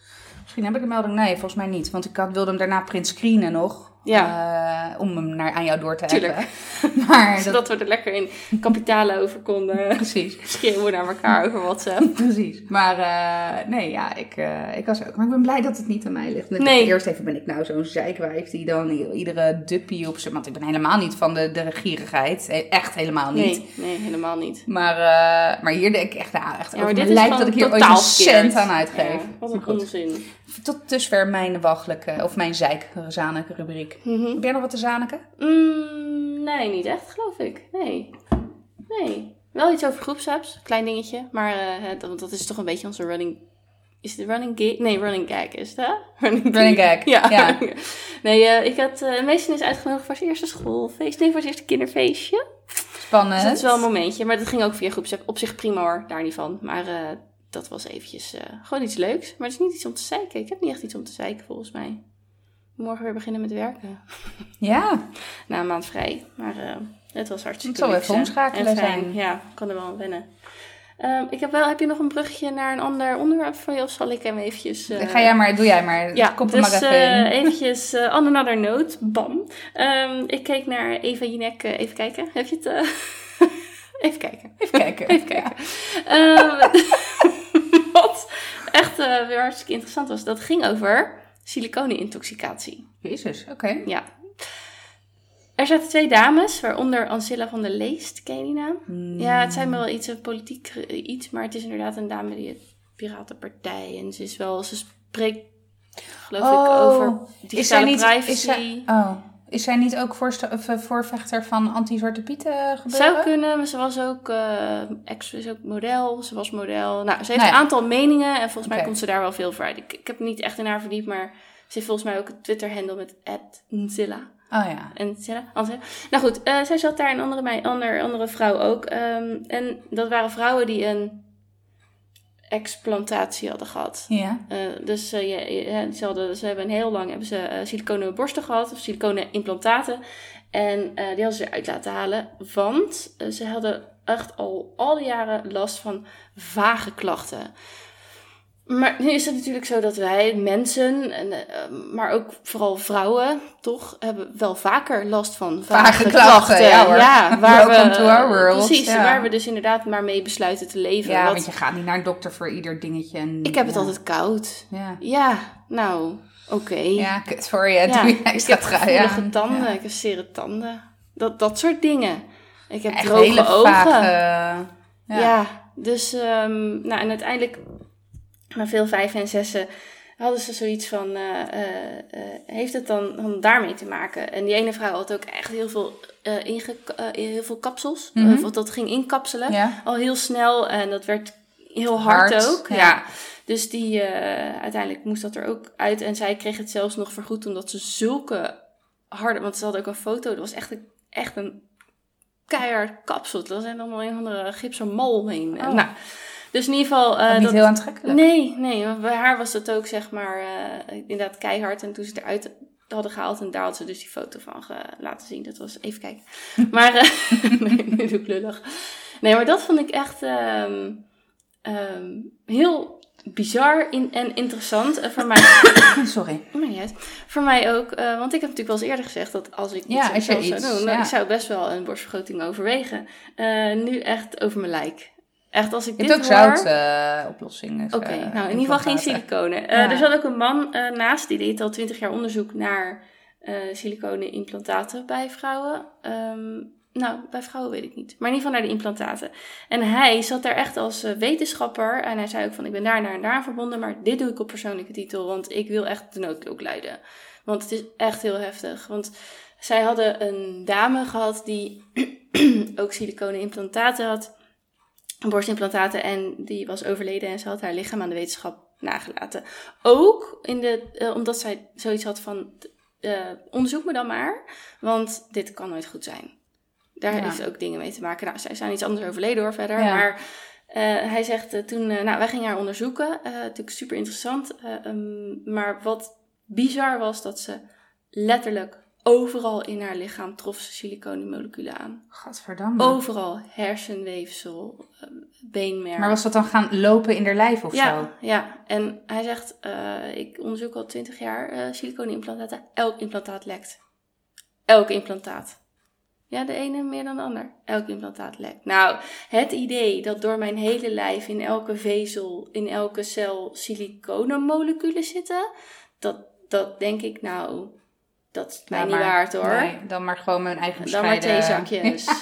Misschien heb ik een melding. Nee, volgens mij niet. Want ik had, wilde hem daarna print screenen nog. Eh, om hem naar, aan jou door te Tuurlijk. hebben. Maar dat, Zodat we er lekker in kapitalen over konden precies. schreeuwen naar elkaar over WhatsApp. Precies. Maar eh, nee, ja, ik, eh, ik was ook. Maar ik ben blij dat het niet aan mij ligt. Nee. eerst even, ben ik nou zo'n zeikwijf die dan iedere duppie op zijn... Want ik ben helemaal niet van de, de gierigheid. Eh, Echt helemaal niet. Nee, nee, helemaal niet. Maar, maar hier denk ik echt, nou, echt Ja, maar dit gewoon dat ik hier ooit een cent aan uitgeef. Ja, wat een onzin. Tot dusver mijn wachtelijke, of mijn zeikzaneke rubriek. Mhm. Heb jij nog wat te zaniken? Mm, nee, niet echt, geloof ik. Nee. Nee. Wel iets over groepsapps, klein dingetje. Maar eh, dat, dat is toch een beetje onze running... Is het running gag? Nee, running gag is het, hè? Running, Running gag, Ja. ja. nee, eh, ik had... eh Meestal is uitgenodigd voor zijn eerste schoolfeest. Nee, voor zijn eerste kinderfeestje. Spannend. Dus dat is wel een momentje. Maar dat ging ook via groepsapp. Op zich prima hoor, daar niet van. Maar eh, dat was eventjes eh, gewoon iets leuks. Maar het is niet iets om te zeiken. Ik heb niet echt iets om te zeiken volgens mij. Morgen weer beginnen met werken. Ja, Na een maand vrij. Maar eh, het was hartstikke Het zal leuk, even hè. omschakelen zijn. Ja, kan er wel aan wennen. Ehm, ik heb wel, heb je nog een brugje naar een ander onderwerp van je? Of zal ik hem eventjes... eh, ga jij maar, doe jij maar. ja, er dus maar even eh, in. eventjes uh, on another note, bam. Ehm, ik keek naar Eva Jinek, eh, even kijken. Heb je het? eh? even kijken. Even kijken. Even kijken. Ehm, echt eh, weer hartstikke interessant was, dat ging over siliconenintoxicatie. Jezus, oké. Ja. Er zaten twee dames, waaronder Ancilla van der Leest. Ken je die naam? Hmm. Ja, het zijn wel iets, een politiek eh, iets, maar het is inderdaad een dame die het Piratenpartij. En ze is wel, ze spreekt geloof ik Oh, over Is zij digitale niet, privacy. is zij, oh, is zij niet ook eh, voorvechter van anti-zwarte pieten gebeuren? Zou kunnen, maar ze was ook, eh ex, is ook model. Ze was model. Nou, ze heeft Nou een aantal meningen en volgens mij komt ze daar wel veel voor uit. Ik, ik heb niet echt in haar verdiept, maar ze heeft volgens mij ook een Twitter-handle met @nzilla. Oh ja. En. Nou goed, eh, zij zat daar en andere, mij, andere, andere vrouw ook. Ehm, en dat waren vrouwen die een explantatie hadden gehad. Ja. Eh, dus eh, ze, hadden, ze hebben een heel lang hebben ze, eh, siliconen borsten gehad, of siliconen implantaten. En die hadden ze eruit laten halen, want ze hadden echt al al die jaren last van vage klachten. Maar nu is het natuurlijk zo dat wij mensen, en, eh, maar ook vooral vrouwen, toch, hebben wel vaker last van vage, Vage klachten, ja hoor. waar Welcome we, to our world, Precies, ja. waar we dus inderdaad maar mee besluiten te leven. Ja, Wat- want je gaat niet naar een dokter voor ieder dingetje. En, ik heb het ja. altijd koud. Ja, Ja, nou, oké. ja je. Ja, Doe je ik extra heb gevoelige tanden, Ja. ik heb zere tanden. Dat, dat soort dingen. Ik heb Echt droge hele ogen. vage... ja. ja. dus, ehm, nou en uiteindelijk, na veel vijven en zessen, hadden ze zoiets van, eh, eh, eh, heeft het dan, dan daarmee te maken? En die ene vrouw had ook echt heel veel, inge, heel veel kapsels, Mhm. of dat ging inkapselen. Ja. Al heel snel en dat werd heel hard, Hard, ook. ja. Ja. Dus die, uiteindelijk moest dat er ook uit. En zij kreeg het zelfs nog vergoed omdat ze zulke harde... Want ze had ook een foto. Dat was echt een, echt een keihard kapsel. Dat was allemaal een andere gipsen mal heen. Oh. Nou, dus in ieder geval... eh, niet dat- heel aantrekkelijk. Nee, nee. Bij haar was dat ook zeg maar eh, inderdaad keihard. En toen ze het eruit hadden gehaald en daar had ze dus die foto van laten zien. Dat was even kijken. Maar nee, nu doe ik lullig. Nee, maar dat vond ik echt ehm, ehm, heel bizar in, en interessant. Voor mij, Sorry. maar niet uit. Voor mij ook, want ik heb natuurlijk wel eens eerder gezegd dat als ik Ja, iets als zou iets, doen, ja. ik zou best wel een borstvergroting overwegen. Nu echt over mijn lijk. Echt als ik Je dit hebt ook hoor... zoutoplossingen. Oké, nou in ieder geval geen siliconen. Eh. Er zat ook een man eh, naast, die deed al twintig jaar onderzoek naar eh siliconen implantaten bij vrouwen. Ehm, nou, bij vrouwen weet ik niet. Maar in ieder geval naar de implantaten. En hij zat daar echt als eh, wetenschapper. En hij zei ook van, ik ben daar naar en daar verbonden. Maar dit doe ik op persoonlijke titel. Want ik wil echt de noodklok luiden. Want het is echt heel heftig. Want zij hadden een dame gehad die ook siliconen implantaten had borstimplantaten en die was overleden en ze had haar lichaam aan de wetenschap nagelaten. Ook in de, eh, omdat zij zoiets had van, eh, onderzoek me dan maar, want dit kan nooit goed zijn. Daar Ja. heeft ook dingen mee te maken. Nou, zij zijn iets anders overleden hoor verder, Ja. maar eh, hij zegt toen, nou wij gingen haar onderzoeken, natuurlijk super interessant, eh, ehm, maar wat bizar was dat ze letterlijk overal in haar lichaam trof ze siliconenmoleculen aan. Gadverdamme. Overal hersenweefsel, eh, beenmerg. Maar was dat dan gaan lopen in haar lijf of ja, zo? ja, en hij zegt, eh, ik onderzoek al twintig jaar eh silicone-implantaten. Elk implantaat lekt. Elk implantaat. Ja, de ene meer dan de ander. Elk implantaat lekt. Nou, het idee dat door mijn hele lijf in elke vezel, in elke cel siliconemoleculen zitten, dat, dat denk ik nou, dat is mij niet waard hoor. Nee, dan maar gewoon mijn eigen Dan maar theezakjes.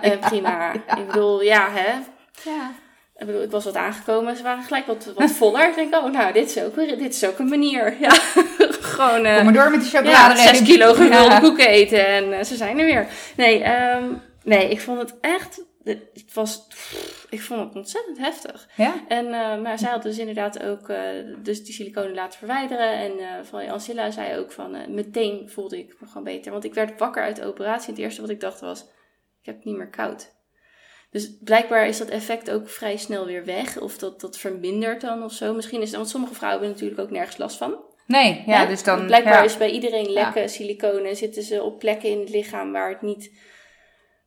Eh, prima. Ik bedoel, ja, hè. Ja. Ik bedoel, ik was wat aangekomen. Ze waren gelijk wat, wat voller. Ik denk, oh, nou, dit is ook, weer- dit is ook een manier. Ja, gewoon... eh, Kom maar door met die ja, chocolade. zes kilo gevulde Ja. koeken eten en eh, ze zijn er weer. Nee, ehm, nee, ik vond het echt het was, ik vond het ontzettend heftig. Ja? En, uh, maar zij had dus inderdaad ook uh, dus die siliconen laten verwijderen. En uh, van Ancilla zei ook van, meteen voelde ik me gewoon beter. Want ik werd wakker uit de operatie. Het eerste wat ik dacht was, ik heb het niet meer koud. Dus blijkbaar is dat effect ook vrij snel weer weg. Of dat, dat vermindert dan of zo. Misschien is het, want sommige vrouwen hebben natuurlijk ook nergens last van. Nee, ja, ja? dus dan... Blijkbaar ja. is bij iedereen lekke ja. siliconen. Zitten ze op plekken in het lichaam waar het niet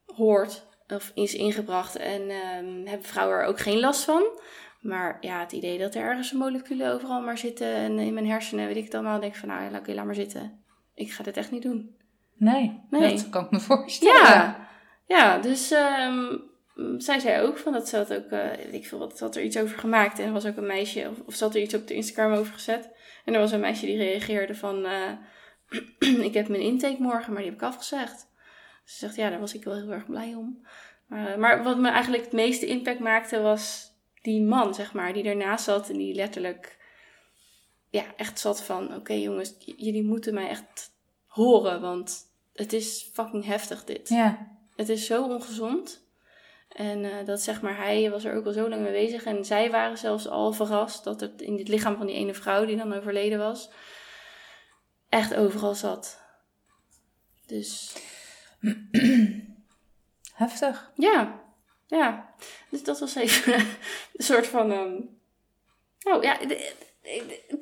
hoort of is ingebracht. En um, hebben vrouwen er ook geen last van. Maar ja, het idee dat er ergens moleculen overal maar zitten en in mijn hersenen, weet ik het allemaal, denk ik van nou, oké, laat maar zitten. Ik ga dit echt niet doen. Nee, nee. dat kan ik me voorstellen. Ja, ja dus um, zij zei ook van dat ze had ook, uh, ik veel wat, had er iets over gemaakt. En er was ook een meisje, of, of ze had er iets op de Instagram over gezet. En er was een meisje die reageerde van, uh, ik heb mijn intake morgen, maar die heb ik afgezegd. Ze zegt, ja, daar was ik wel heel erg blij om. Maar, maar wat me eigenlijk het meeste impact maakte was die man, zeg maar, die ernaast zat en die letterlijk, ja, echt zat van, oké okay, jongens, jullie moeten mij echt horen, want het is fucking heftig dit. Ja. Het is zo ongezond. En uh, dat zeg maar, hij was er ook al zo lang mee bezig. En zij waren zelfs al verrast dat het in het lichaam van die ene vrouw die dan overleden was, echt overal zat. Dus. Heftig. Ja, ja. Dus dat was even een soort van. Um... Nou ja,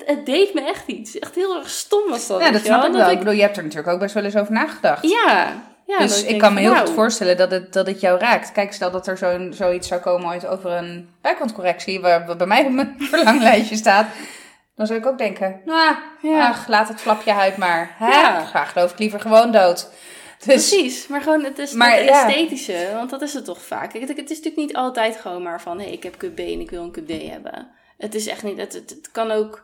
het deed me echt iets. Echt heel erg stom was dat. Ja, dat snap ik wel. Ik bedoel, je hebt er natuurlijk ook best wel eens over nagedacht. Ja, ja, dus ik, kan me heel nou, goed voorstellen dat het, dat het jou raakt. Kijk, stel dat er zo, zoiets zou komen ooit over een bijkantcorrectie, waar bij mij op mijn verlanglijstje staat. Dan zou ik ook denken, nou, ja. ach, laat het flapje huid maar. Hè? Ja. Graag geloof ik liever gewoon dood. Dus, Precies, maar gewoon het is maar, het esthetische, want dat is het toch vaak. Het, het, is natuurlijk niet altijd gewoon maar van, hé, hey, ik heb cup B en ik wil een cup D hebben. Het is echt niet, het, het, het kan ook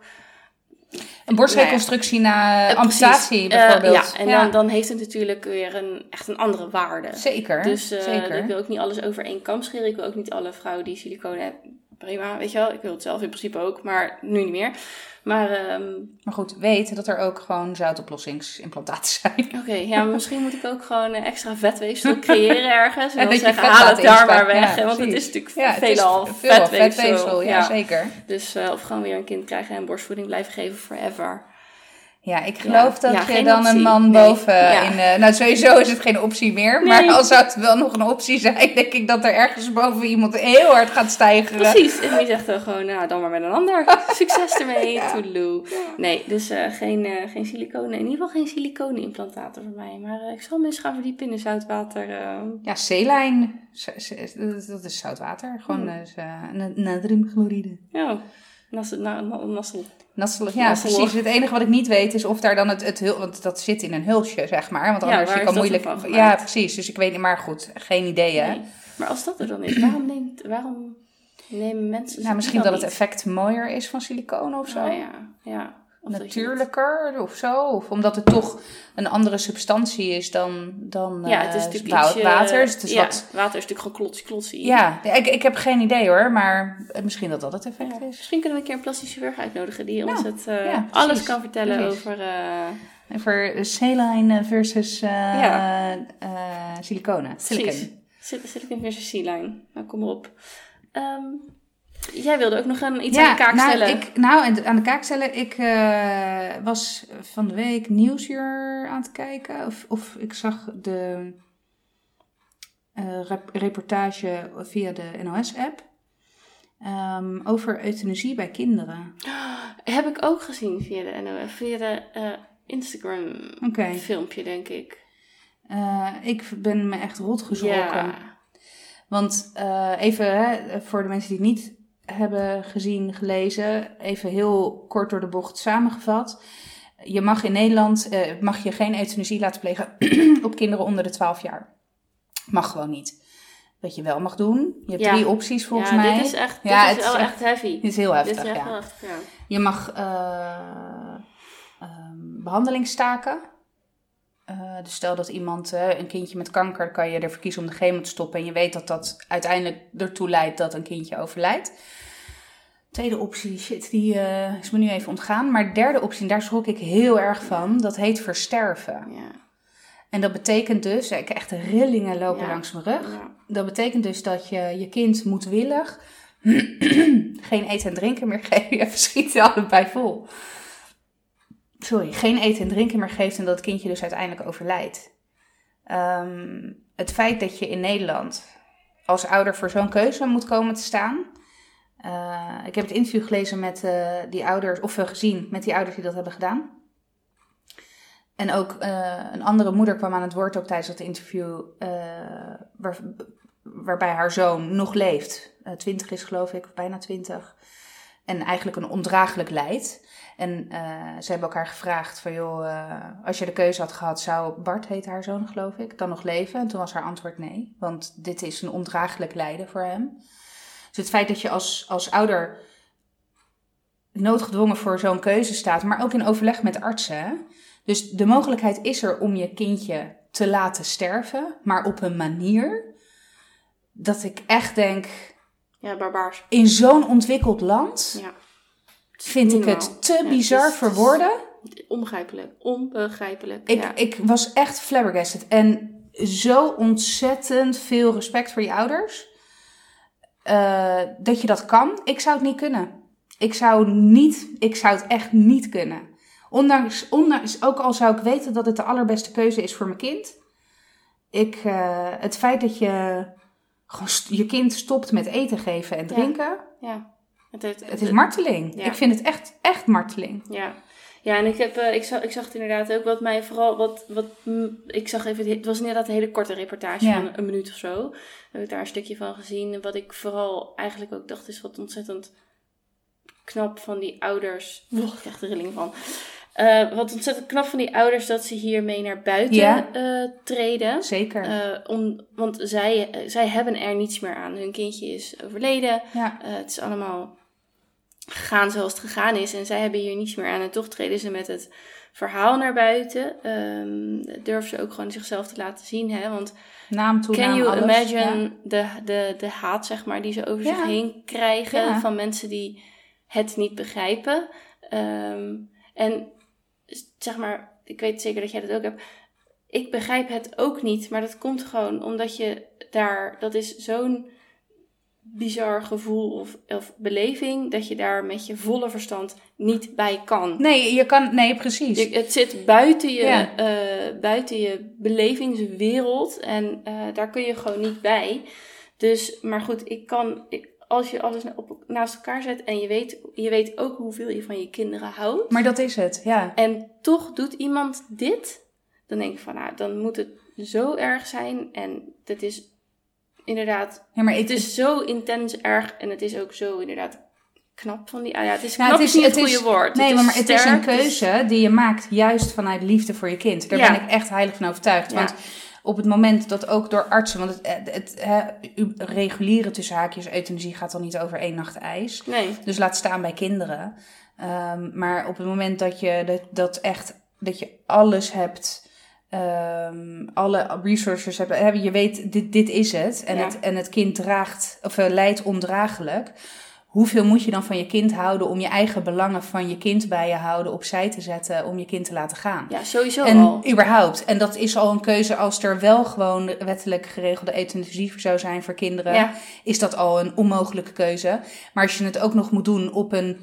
een borstreconstructie na uh, amputatie bijvoorbeeld. Uh, ja, en ja. Dan, dan heeft het natuurlijk weer een, echt een andere waarde. Zeker, Dus uh, zeker. ik wil ook niet alles over één kam scheren. Ik wil ook niet alle vrouwen die siliconen hebben. Prima, weet je wel. Ik wil het zelf in principe ook, maar nu niet meer. Maar, um, maar goed, weet dat er ook gewoon zoutoplossingsimplantaten zijn. Oké, okay, ja, misschien moet ik ook gewoon extra vetweefsel creëren ergens. En dan zeggen, haal het daar maar weg. Ja, want het is natuurlijk ja, veelal veel vetweefsel. vetweefsel. Ja, ja, zeker. Dus uh, of gewoon weer een kind krijgen en borstvoeding blijven geven forever. Ja, ik geloof ja, dat ja, je dan optie. een man nee. boven ja. in... Uh, nou, sowieso is het geen optie meer. Maar al zou het wel nog een optie zijn, denk ik dat er ergens boven iemand heel hard gaat stijgen. Precies. En die zegt dan gewoon, nou, dan maar met een ander. Succes ermee, ja. toedeloe. Nee, dus uh, geen, uh, geen siliconen. In ieder geval geen silicone-implantaten voor mij. Maar ik zal me eens gaan verdiepen in zoutwater. Ja, zeelijn. Dat is zoutwater. Gewoon hmm. natriumchloride. Ja. Nassel. Nassel. Nassel, ja, Nassel. precies. Het enige wat ik niet weet is of daar dan het, het hul, want dat zit in een hulsje, zeg maar. Want anders ja, je kan moeilijk. Ja, precies. Dus ik weet niet, maar goed, geen idee. Hè? Nee. Maar als dat er dan is, waarom neemt, waarom nemen mensen. Nou, misschien dat het effect mooier is van siliconen of zo. Oh, ja, ja. Of natuurlijker of zo. Of omdat het toch een andere substantie is dan, dan ja, het is uh, natuurlijk water. Dus het is ja, wat... water is natuurlijk gewoon klotsie. Ja, ik, ik heb geen idee hoor, maar misschien dat dat het effect ja. is. Misschien kunnen we een keer een plastische chirurg uitnodigen die nou, ons het, uh, ja, alles kan vertellen precies. over... Uh, over saline versus siliconen. Silicon. Silicon versus saline. Nou, kom op. Um, Jij wilde ook nog een, iets ja, aan de kaak nou, stellen. Ik, nou, aan de kaak stellen. Ik uh, was van de week Nieuwsuur aan het kijken. Of, of ik zag de uh, rep reportage via de NOS-app. Um, over euthanasie bij kinderen. Heb ik ook gezien via de NOS. Via de uh, Instagram okay. filmpje, denk ik. ik ben me echt rot gezrokken. Ja. Want even hè, voor de mensen die het niet hebben gezien, gelezen, even heel kort door de bocht samengevat. Je mag in Nederland uh, mag je geen euthanasie laten plegen op kinderen onder de 12 jaar. Mag gewoon niet. Wat je wel mag doen. Je hebt ja. drie opties volgens ja, mij. Dit is echt, ja, dit is wel echt heavy. Dit is heel heftig. Dit is echt ja. heftig, ja. Je mag uh, um, behandelingstaken. Uh, dus stel dat iemand, uh, een kindje met kanker, kan je ervoor kiezen om de chemo te stoppen. En je weet dat dat uiteindelijk ertoe leidt dat een kindje overlijdt. Tweede optie, shit, die uh, is me nu even ontgaan. Maar derde optie, en daar schrok ik heel erg van, dat heet versterven. Ja. En dat betekent dus, ik heb echt rillingen lopen Ja. langs mijn rug. Ja. Dat betekent dus dat je je kind moedwillig geen eten en drinken meer geeft. Even schieten allebei vol. Sorry, geen eten en drinken meer geeft en dat het kindje dus uiteindelijk overlijdt. Ehm, het feit dat je in Nederland als ouder voor zo'n keuze moet komen te staan. Eh, ik heb het interview gelezen met eh, die ouders, of eh, gezien met die ouders die dat hebben gedaan. En ook een andere moeder kwam aan het woord ook tijdens dat interview, waar, waarbij haar zoon nog leeft. Twintig is geloof ik, of bijna twintig. En eigenlijk een ondraaglijk lijdt. En eh, ze hebben elkaar gevraagd van joh, eh, als je de keuze had gehad, zou Bart, heet haar zoon geloof ik, dan nog leven? En toen was haar antwoord nee, want dit is een ondraaglijk lijden voor hem. Dus het feit dat je als, als ouder noodgedwongen voor zo'n keuze staat, maar ook in overleg met artsen. Dus de mogelijkheid is er om je kindje te laten sterven, maar op een manier dat ik echt denk, Ja, barbaars. in zo'n ontwikkeld land Ja. Vind ik het te bizar is- voor woorden. Onbegrijpelijk. Onbegrijpelijk. Ik, ja. ik was echt flabbergasted. En zo ontzettend veel respect voor je ouders. eh, dat je dat kan. Ik zou het niet kunnen. Ik zou, niet, ik zou het echt niet kunnen. Ondanks, ondanks, ook al zou ik weten dat het de allerbeste keuze is voor mijn kind. Ik, eh, het feit dat je je kind stopt met eten geven en Ja. drinken. ja. Het, Het is marteling. Ja. Ik vind het echt, echt marteling. Ja. Ja, en ik, heb, eh, ik, zag, ik zag het inderdaad ook. Wat mij vooral. Wat, wat, mm, ik zag even. Het was inderdaad een hele korte reportage Ja. van een minuut of zo. Heb ik daar een stukje van gezien. En wat ik vooral eigenlijk ook dacht, is wat ontzettend knap van die ouders. Oh, ik krijg er rilling van. Eh, wat ontzettend knap van die ouders dat ze hiermee naar buiten Ja. eh, treden. Zeker. Om, want zij, zij hebben er niets meer aan. Hun kindje is overleden. ja. Het is allemaal gegaan zoals het gegaan is. En zij hebben hier niets meer aan. En toch treden ze met het verhaal naar buiten. Ehm durven ze ook gewoon zichzelf te laten zien. Hè? Want Naam, toenaam, can you alles. imagine Ja. de, de, de haat zeg maar, die ze over Ja. zich heen krijgen. Ja. Van mensen die het niet begrijpen. Ehm, en zeg maar, ik weet zeker dat jij dat ook hebt. Ik begrijp het ook niet. Maar dat komt gewoon omdat je daar... Dat is zo'n bizar gevoel of, of beleving... dat je daar met je volle verstand niet bij kan. Nee, je kan, nee, precies. Je- het zit buiten je, Ja. eh, buiten je belevingswereld en eh, daar kun je gewoon niet bij. Dus, maar goed, ik kan, ik, als je alles op, naast elkaar zet en je weet, je weet ook hoeveel je van je kinderen houdt. Maar dat is het, ja. En toch doet iemand dit, dan denk ik van, nou, dan moet het zo erg zijn. En het is inderdaad, ja maar het is zo intens erg en het is ook zo inderdaad knap van die, ah ja, het is Nou, knap het is is- niet het, het is- goede woord. nee, Het maar, het is een keuze die je maakt juist vanuit liefde voor je kind. Daar Ja. ben ik echt heilig van overtuigd. Ja. Want op het moment dat ook door artsen, want het, het, het reguliere tussen haakjes euthanasie gaat dan niet over één nacht ijs. Nee. Dus laat staan bij kinderen. Ehm, maar op het moment dat je dat, dat echt, dat je alles hebt, ehm, alle resources hebt, hè, je weet, dit, dit is het. En, Ja. het. en het kind draagt, of eh, lijdt ondraaglijk. Hoeveel moet je dan van je kind houden om je eigen belangen van je kind bij je houden opzij te zetten om je kind te laten gaan? Ja, sowieso En al. überhaupt. En dat is al een keuze als er wel gewoon wettelijk geregelde euthanasie zou zijn voor kinderen. Ja. Is dat al een onmogelijke keuze. Maar als je het ook nog moet doen op een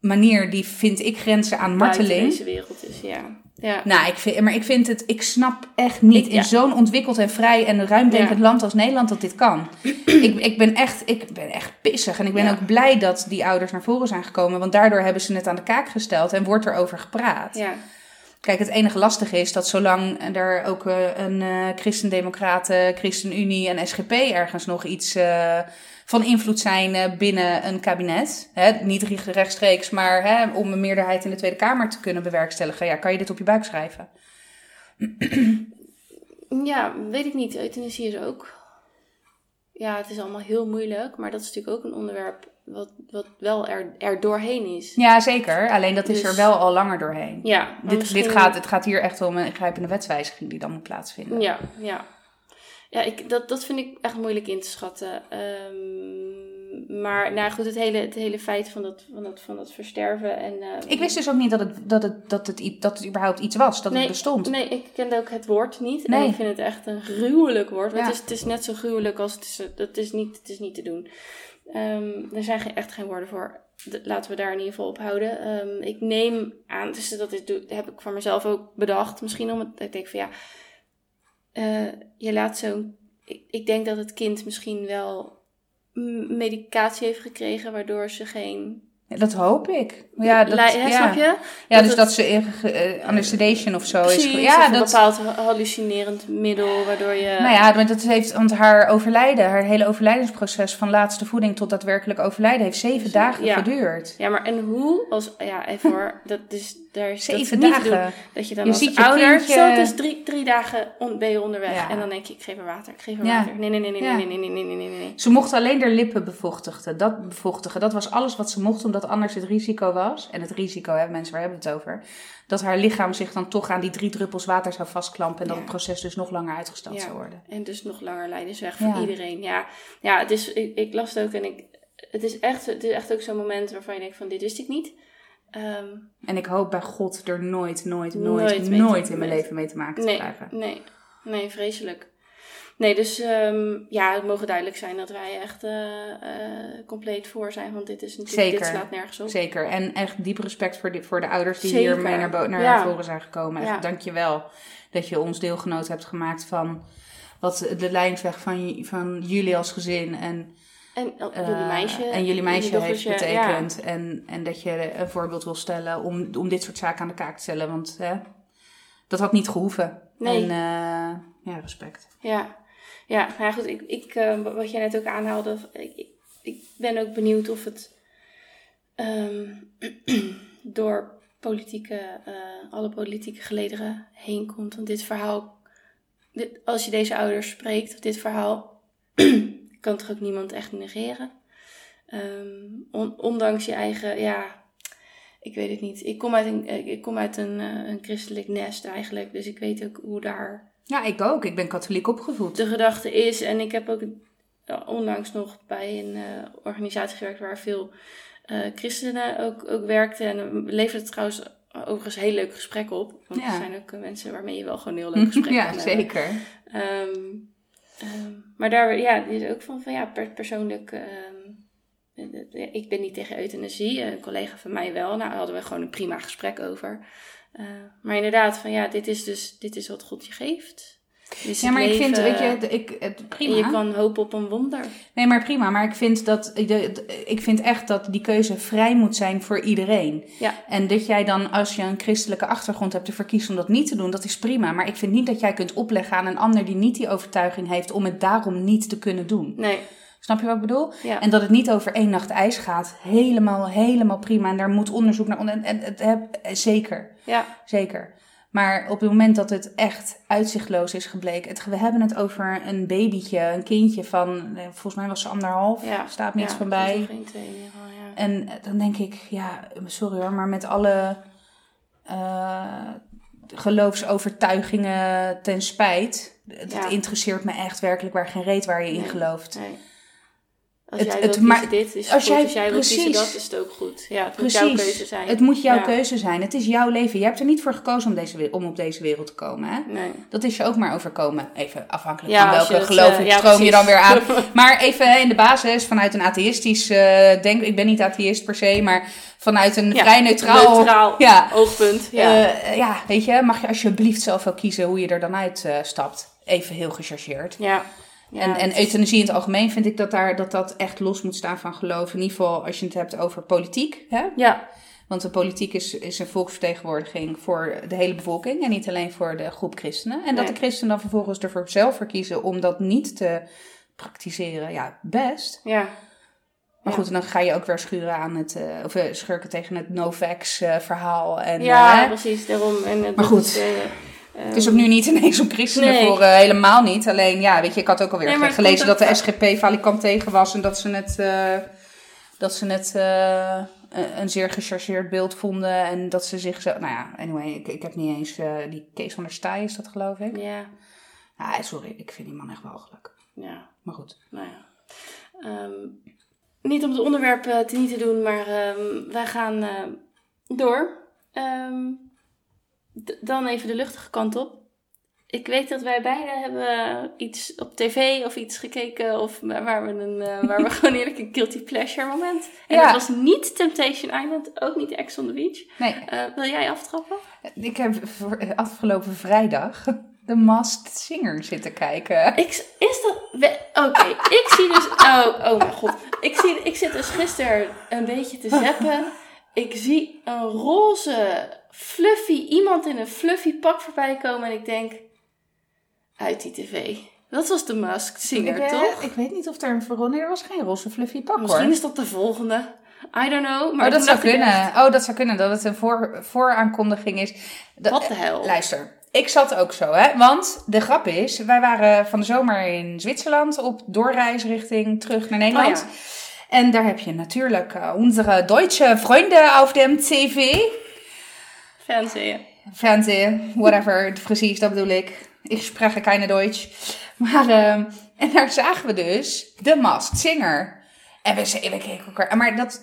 manier die, vind ik, grenzen aan marteling. deze wereld is, ja. Ja, Nou, ik vind, maar ik vind het, ik snap echt niet Ik- in zo'n ontwikkeld en vrij en ruimdenkend Ja. land als Nederland dat dit kan. ik, ik, ben echt, ik ben echt pissig en ik ben Ja. ook blij dat die ouders naar voren zijn gekomen, want daardoor hebben ze het aan de kaak gesteld en wordt er over gepraat. ja. Kijk, het enige lastige is dat zolang er ook eh, een eh Christendemocraten, ChristenUnie en SGP ergens nog iets eh, van invloed zijn eh, binnen een kabinet, hè, niet recht- rechtstreeks, maar hè, om een meerderheid in de Tweede Kamer te kunnen bewerkstelligen, ja, kan je dit op je buik schrijven? ja, weet ik niet. Euthanasie is ook... Ja, het is allemaal heel moeilijk. Maar dat is natuurlijk ook een onderwerp wat, wat wel er, er doorheen is. Ja, zeker. Alleen dat is Dus- er wel al langer doorheen. Ja, Dit, misschien- dit gaat, het gaat hier echt om een ingrijpende wetswijziging die dan moet plaatsvinden. Ja, ja. Ja, ik, dat, dat vind ik echt moeilijk in te schatten. Ehm, maar nou goed, het hele, het hele feit van dat, van dat, van dat versterven. En, ehm, Ik wist dus ook niet dat het, dat het, dat het, dat het überhaupt iets was, dat nee, het bestond. Nee, ik kende ook het woord niet. Nee. En ik vind het echt een gruwelijk woord. Maar Ja. het, is, het is net zo gruwelijk als het is. Dat is niet, het is niet te doen. Ehm, er zijn echt geen woorden voor. De- laten we daar in ieder geval op houden. Ik neem aan, dus dat is, heb ik voor mezelf ook bedacht. Misschien om het, ik denk van ja, eh, je laat zo'n, ik, ik denk dat het kind misschien wel medicatie heeft gekregen, waardoor ze geen, Dat hoop ik. Ja, dat, ja. snap je? ja Dat dus het- dat ze uh, anesthedation of zo is. Ge- of Ja, een dat, bepaald hallucinerend middel, waardoor je... nou ja, dat heeft, want haar overlijden, haar hele overlijdensproces van laatste voeding tot daadwerkelijk overlijden heeft zeven dagen Ja. geduurd. Ja, maar en hoe, als, ja, even hoor, dat is, daar dat Zeven niet dagen. doen. Dat je dan Je als ziet je ouder, kindje- stel het is drie, drie dagen on, ben je onderweg Ja. en dan denk je, ik geef haar water, ik geef haar Ja. water. Nee, nee, nee, nee, Ja. nee, nee, nee, nee, nee, nee, nee. Ze mocht alleen haar lippen bevochtigen. Dat bevochtigen. Dat was alles wat ze mocht, omdat anders het risico was. En het risico, hè, mensen, waar hebben we het over? Dat haar lichaam zich dan toch aan die drie druppels water zou vastklampen. En dat het proces dus nog langer uitgesteld Ja. zou worden. En dus nog langer lijdensweg voor Ja. iedereen. Ja, ja het is, ik, ik las het ook en ik, het is echt, het is echt ook zo'n moment waarvan je denkt van, dit wist ik niet. Ehm, En ik hoop bij God er nooit, nooit, Nooit nooit, in mijn leven mee te maken te nee, krijgen. nee, nee, vreselijk. Nee, dus ehm, ja, het mogen duidelijk zijn dat wij echt eh, eh, compleet voor zijn. Want dit is natuurlijk, Zeker. dit slaat nergens op. Zeker. En echt diep respect voor de, voor de ouders die Zeker. hiermee naar, naar Ja. voren zijn gekomen. Echt, Ja. je wel dat je ons deelgenoot hebt gemaakt van wat de lijnsweg van, van jullie als gezin en, En oh, eh, jullie meisje. en jullie meisje jullie heeft betekend. En, en dat je een voorbeeld wil stellen om, om dit soort zaken aan de kaak te stellen. Want hè, dat had niet gehoeven. Nee. En ja, respect. Ja, ja. Nou goed. Ik, ik, eh, wat jij net ook aanhaalde. Ik, ik, ben ook benieuwd of het ehm, door politieke, eh, alle politieke gelederen heen komt. Want dit verhaal, dit, als je deze ouders spreekt, dit verhaal, kan toch ook niemand echt negeren. Ehm, on- ondanks je eigen, ja, ik weet het niet. Ik kom uit een, ik kom uit een, eh, een christelijk nest eigenlijk. Dus ik weet ook hoe daar Ja, ik ook. Ik ben katholiek opgevoed. de gedachte is. En ik heb ook onlangs nog bij een eh, organisatie gewerkt waar veel eh, christenen ook, ook werkten. En we leverden trouwens overigens heel leuke gesprekken op. Want Ja. er zijn ook eh, mensen waarmee je wel gewoon heel leuk gesprek ja, kan hebben. zeker. Ehm, ehm, maar daar ja, is ook van, van ja, per- persoonlijk. ehm, eh, eh, ik ben niet tegen euthanasie, een collega van mij wel. Nou, daar hadden we gewoon een prima gesprek over. Eh, maar inderdaad, van ja, dit is dus dit is wat God je geeft. Is Ja, maar ik vind, weet je, ik, het, prima. Je kan hopen op een wonder. Nee, maar prima. Maar ik vind, dat, ik vind echt dat die keuze vrij moet zijn voor iedereen. Ja. En dat jij dan, als je een christelijke achtergrond hebt, ervoor kiest om dat niet te doen, dat is prima. Maar ik vind niet dat jij kunt opleggen aan een ander die niet die overtuiging heeft om het daarom niet te kunnen doen. Nee, Snap je wat ik bedoel? ja. En dat het niet over één nacht ijs gaat. Helemaal, helemaal prima. En daar moet onderzoek naar. En, en het heb, zeker, ja, zeker. Maar op het moment dat het echt uitzichtloos is gebleken. Het, we hebben het over een babytje, een kindje van, eh, volgens mij was ze anderhalf. ja. Staat niets ja, van bij. ja. En eh, dan denk ik, ja, sorry hoor, maar met alle eh, geloofsovertuigingen ten spijt. Het, Ja. interesseert me echt werkelijk waar geen reet waar je in Nee. gelooft. Nee. Als Het- jij het dit, is als goed. jij- als jij wilt precies. dat, is het ook goed. Ja, het moet jouw keuze Precies. zijn. Het moet jouw Ja. keuze zijn. Het is jouw leven. Je hebt er niet voor gekozen om, deze, om op deze wereld te komen. Hè? Nee. Dat is je ook maar overkomen. Even afhankelijk Ja, van welke het, geloof eh, ik ja, stroom je dan weer aan. precies. Maar even in de basis, vanuit een atheïstisch eh, denk ik ben niet atheïst per se, maar vanuit een vrij neutraal, neutraal ja, oogpunt. Ja. eh, ja, weet je, mag je alsjeblieft zelf wel kiezen hoe je er dan uit stapt. Even heel gechargeerd. ja. Ja, en en euthanasie in het algemeen vind ik dat, daar, dat dat echt los moet staan van geloof. In ieder geval als je het hebt over politiek. Hè? Ja, Want de politiek is, is een volksvertegenwoordiging voor de hele bevolking en niet alleen voor de groep christenen. En dat de christenen dan vervolgens ervoor zelf voor kiezen om dat niet te praktiseren, ja, best. ja. Maar Ja. goed, en dan ga je ook weer schuren aan het, eh, of eh, schurken tegen het no-vax eh, verhaal. En, ja, precies. Daarom. En, Maar goed. is, het is ook nu niet ineens om christenen Nee. voor, eh, helemaal niet. Alleen, ja, weet je, ik had ook alweer Nee, gelezen dat de SGP valikant tegen was en dat ze het, eh, dat ze het eh, een- zeer gechargeerd beeld vonden. En dat ze zich zo, nou ja, anyway, ik, ik heb niet eens, die Kees van der Staaij is dat geloof ik. ja, Ah, sorry, ik vind die man echt walgelijk. ja. Maar goed. Nou ja. Ehm, niet om het onderwerp te niet te doen, maar um, wij gaan door. Um, dan even de luchtige kant op. Ik weet dat wij beide hebben iets op tv of iets gekeken of waar we, een, uh, waar we gewoon eerlijk een guilty pleasure moment. En ja. dat was niet Temptation Island, ook niet Ex on the Beach. Nee. wil jij aftrappen? Ik heb afgelopen vrijdag de Masked Singer zitten kijken. Ik, is dat... Oké, ik zie dus... Oh, oh mijn god. Ik, zie, ik zit dus gisteren een beetje te zappen. Ik zie een roze, fluffy... Iemand in een fluffy pak voorbij komen. En ik denk... Uit die tv. Dat was de Masked Singer, ik, toch? Ik weet niet of er een verandering was. geen roze fluffy pak, Misschien hoor. is dat de volgende. I don't know. Maar oh, dat zou kunnen. Oh, dat zou kunnen. Dat het een voor, vooraankondiging is. Wat de hel? Luister ik zat ook zo, hè. Want de grap is, wij waren van de zomer in Zwitserland op doorreis richting terug naar Nederland. Oh, ja. En daar heb je natuurlijk uh, onze Duitse vrienden op dem TV. Fernsehen. Fernsehen, whatever, precies, dat bedoel ik. Ik spreek keine Duits. Maar, uh, en daar zagen we dus de Masked Singer. En we, we keken elkaar, maar dat,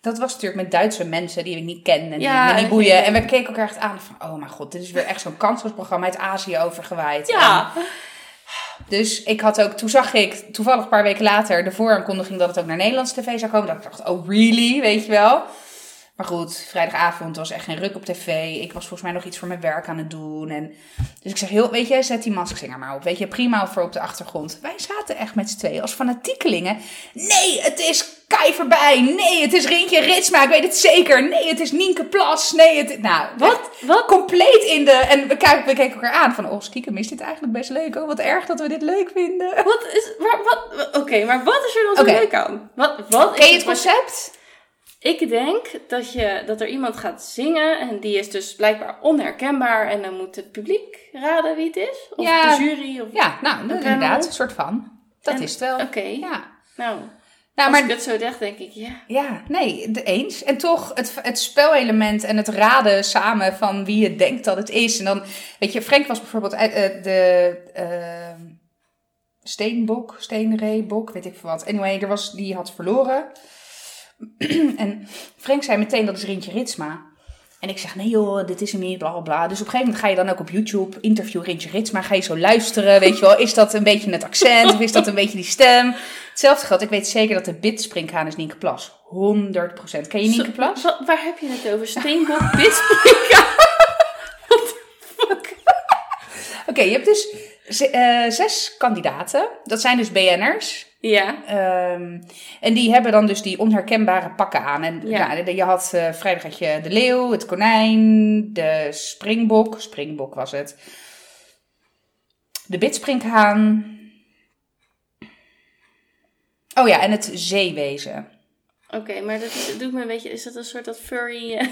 dat was natuurlijk met Duitse mensen die ik niet ken en ja, die niet boeien. En we keken elkaar echt aan van, oh mijn god, dit is weer echt zo'n kansloos uit Azië overgewaaid. Ja. En, dus ik had ook, toen zag ik toevallig een paar weken later de vooraankondiging dat het ook naar Nederlands tv zou komen. Dat ik dacht, oh really, weet je wel. Maar goed, vrijdagavond was echt geen ruk op tv. Ik was volgens mij nog iets voor mijn werk aan het doen. En, dus ik zeg, heel, weet je, zet die maskzinger maar op. Weet je, prima voor op de achtergrond. Wij zaten echt met z'n tweeën als fanatiekelingen. Nee, het is Kai voorbij. Nee, het is Rintje Ritsma. Ik weet het zeker. Nee, het is Nienke Plas. Nee, het Nou, wat? Wat? Compleet in de... En we, kijken, we keken elkaar aan van... Oh, stiekem is dit eigenlijk best leuk. Oh, wat erg dat we dit leuk vinden. Wat is... Wat, Oké, maar wat is er dan zo okay. leuk aan? Wat, wat Ken je het concept? Ik denk dat, je, dat er iemand gaat zingen en die is dus blijkbaar onherkenbaar en dan moet het publiek raden wie het is. Of ja, de jury. Of ja, nou, inderdaad, een soort van. Dat en, is het wel. Oké. Okay. Ja. Nou, nou, als maar, ik het zo dacht, denk ik, ja. Ja, nee, de eens. En toch het, het spelelement en het raden samen van wie je denkt dat het is. En dan, weet je, Frank was bijvoorbeeld uh, de uh, steenbok, steenreebok, weet ik veel wat. Anyway, er was, die had verloren. en Frank zei meteen dat is Rintje Ritsma. En ik zeg, nee joh, dit is hem niet, bla bla bla. Dus op een gegeven moment ga je dan ook op YouTube interview Rintje Ritsma. Ga je zo luisteren, weet je wel. Is dat een beetje het accent of is dat een beetje die stem? Hetzelfde geldt, ik weet zeker dat de bit-springhaan is Nienke Plas. 100%. Ken je Nienke Plas? Zo, waar heb je het over? Steenbok, bit-springhaan? What fuck? Oké, okay, je hebt dus uh, zes kandidaten. Dat zijn dus BN'ers. Ja. Um, en die hebben dan dus die onherkenbare pakken aan. En ja. nou, je had uh, vrijdag had je de leeuw, het konijn, de springbok. Springbok was het. De bitsprinkhaan. Oh ja, en het zeewezen. Oké, okay, maar dat, doet me een beetje... Is dat een soort dat furry... Uh...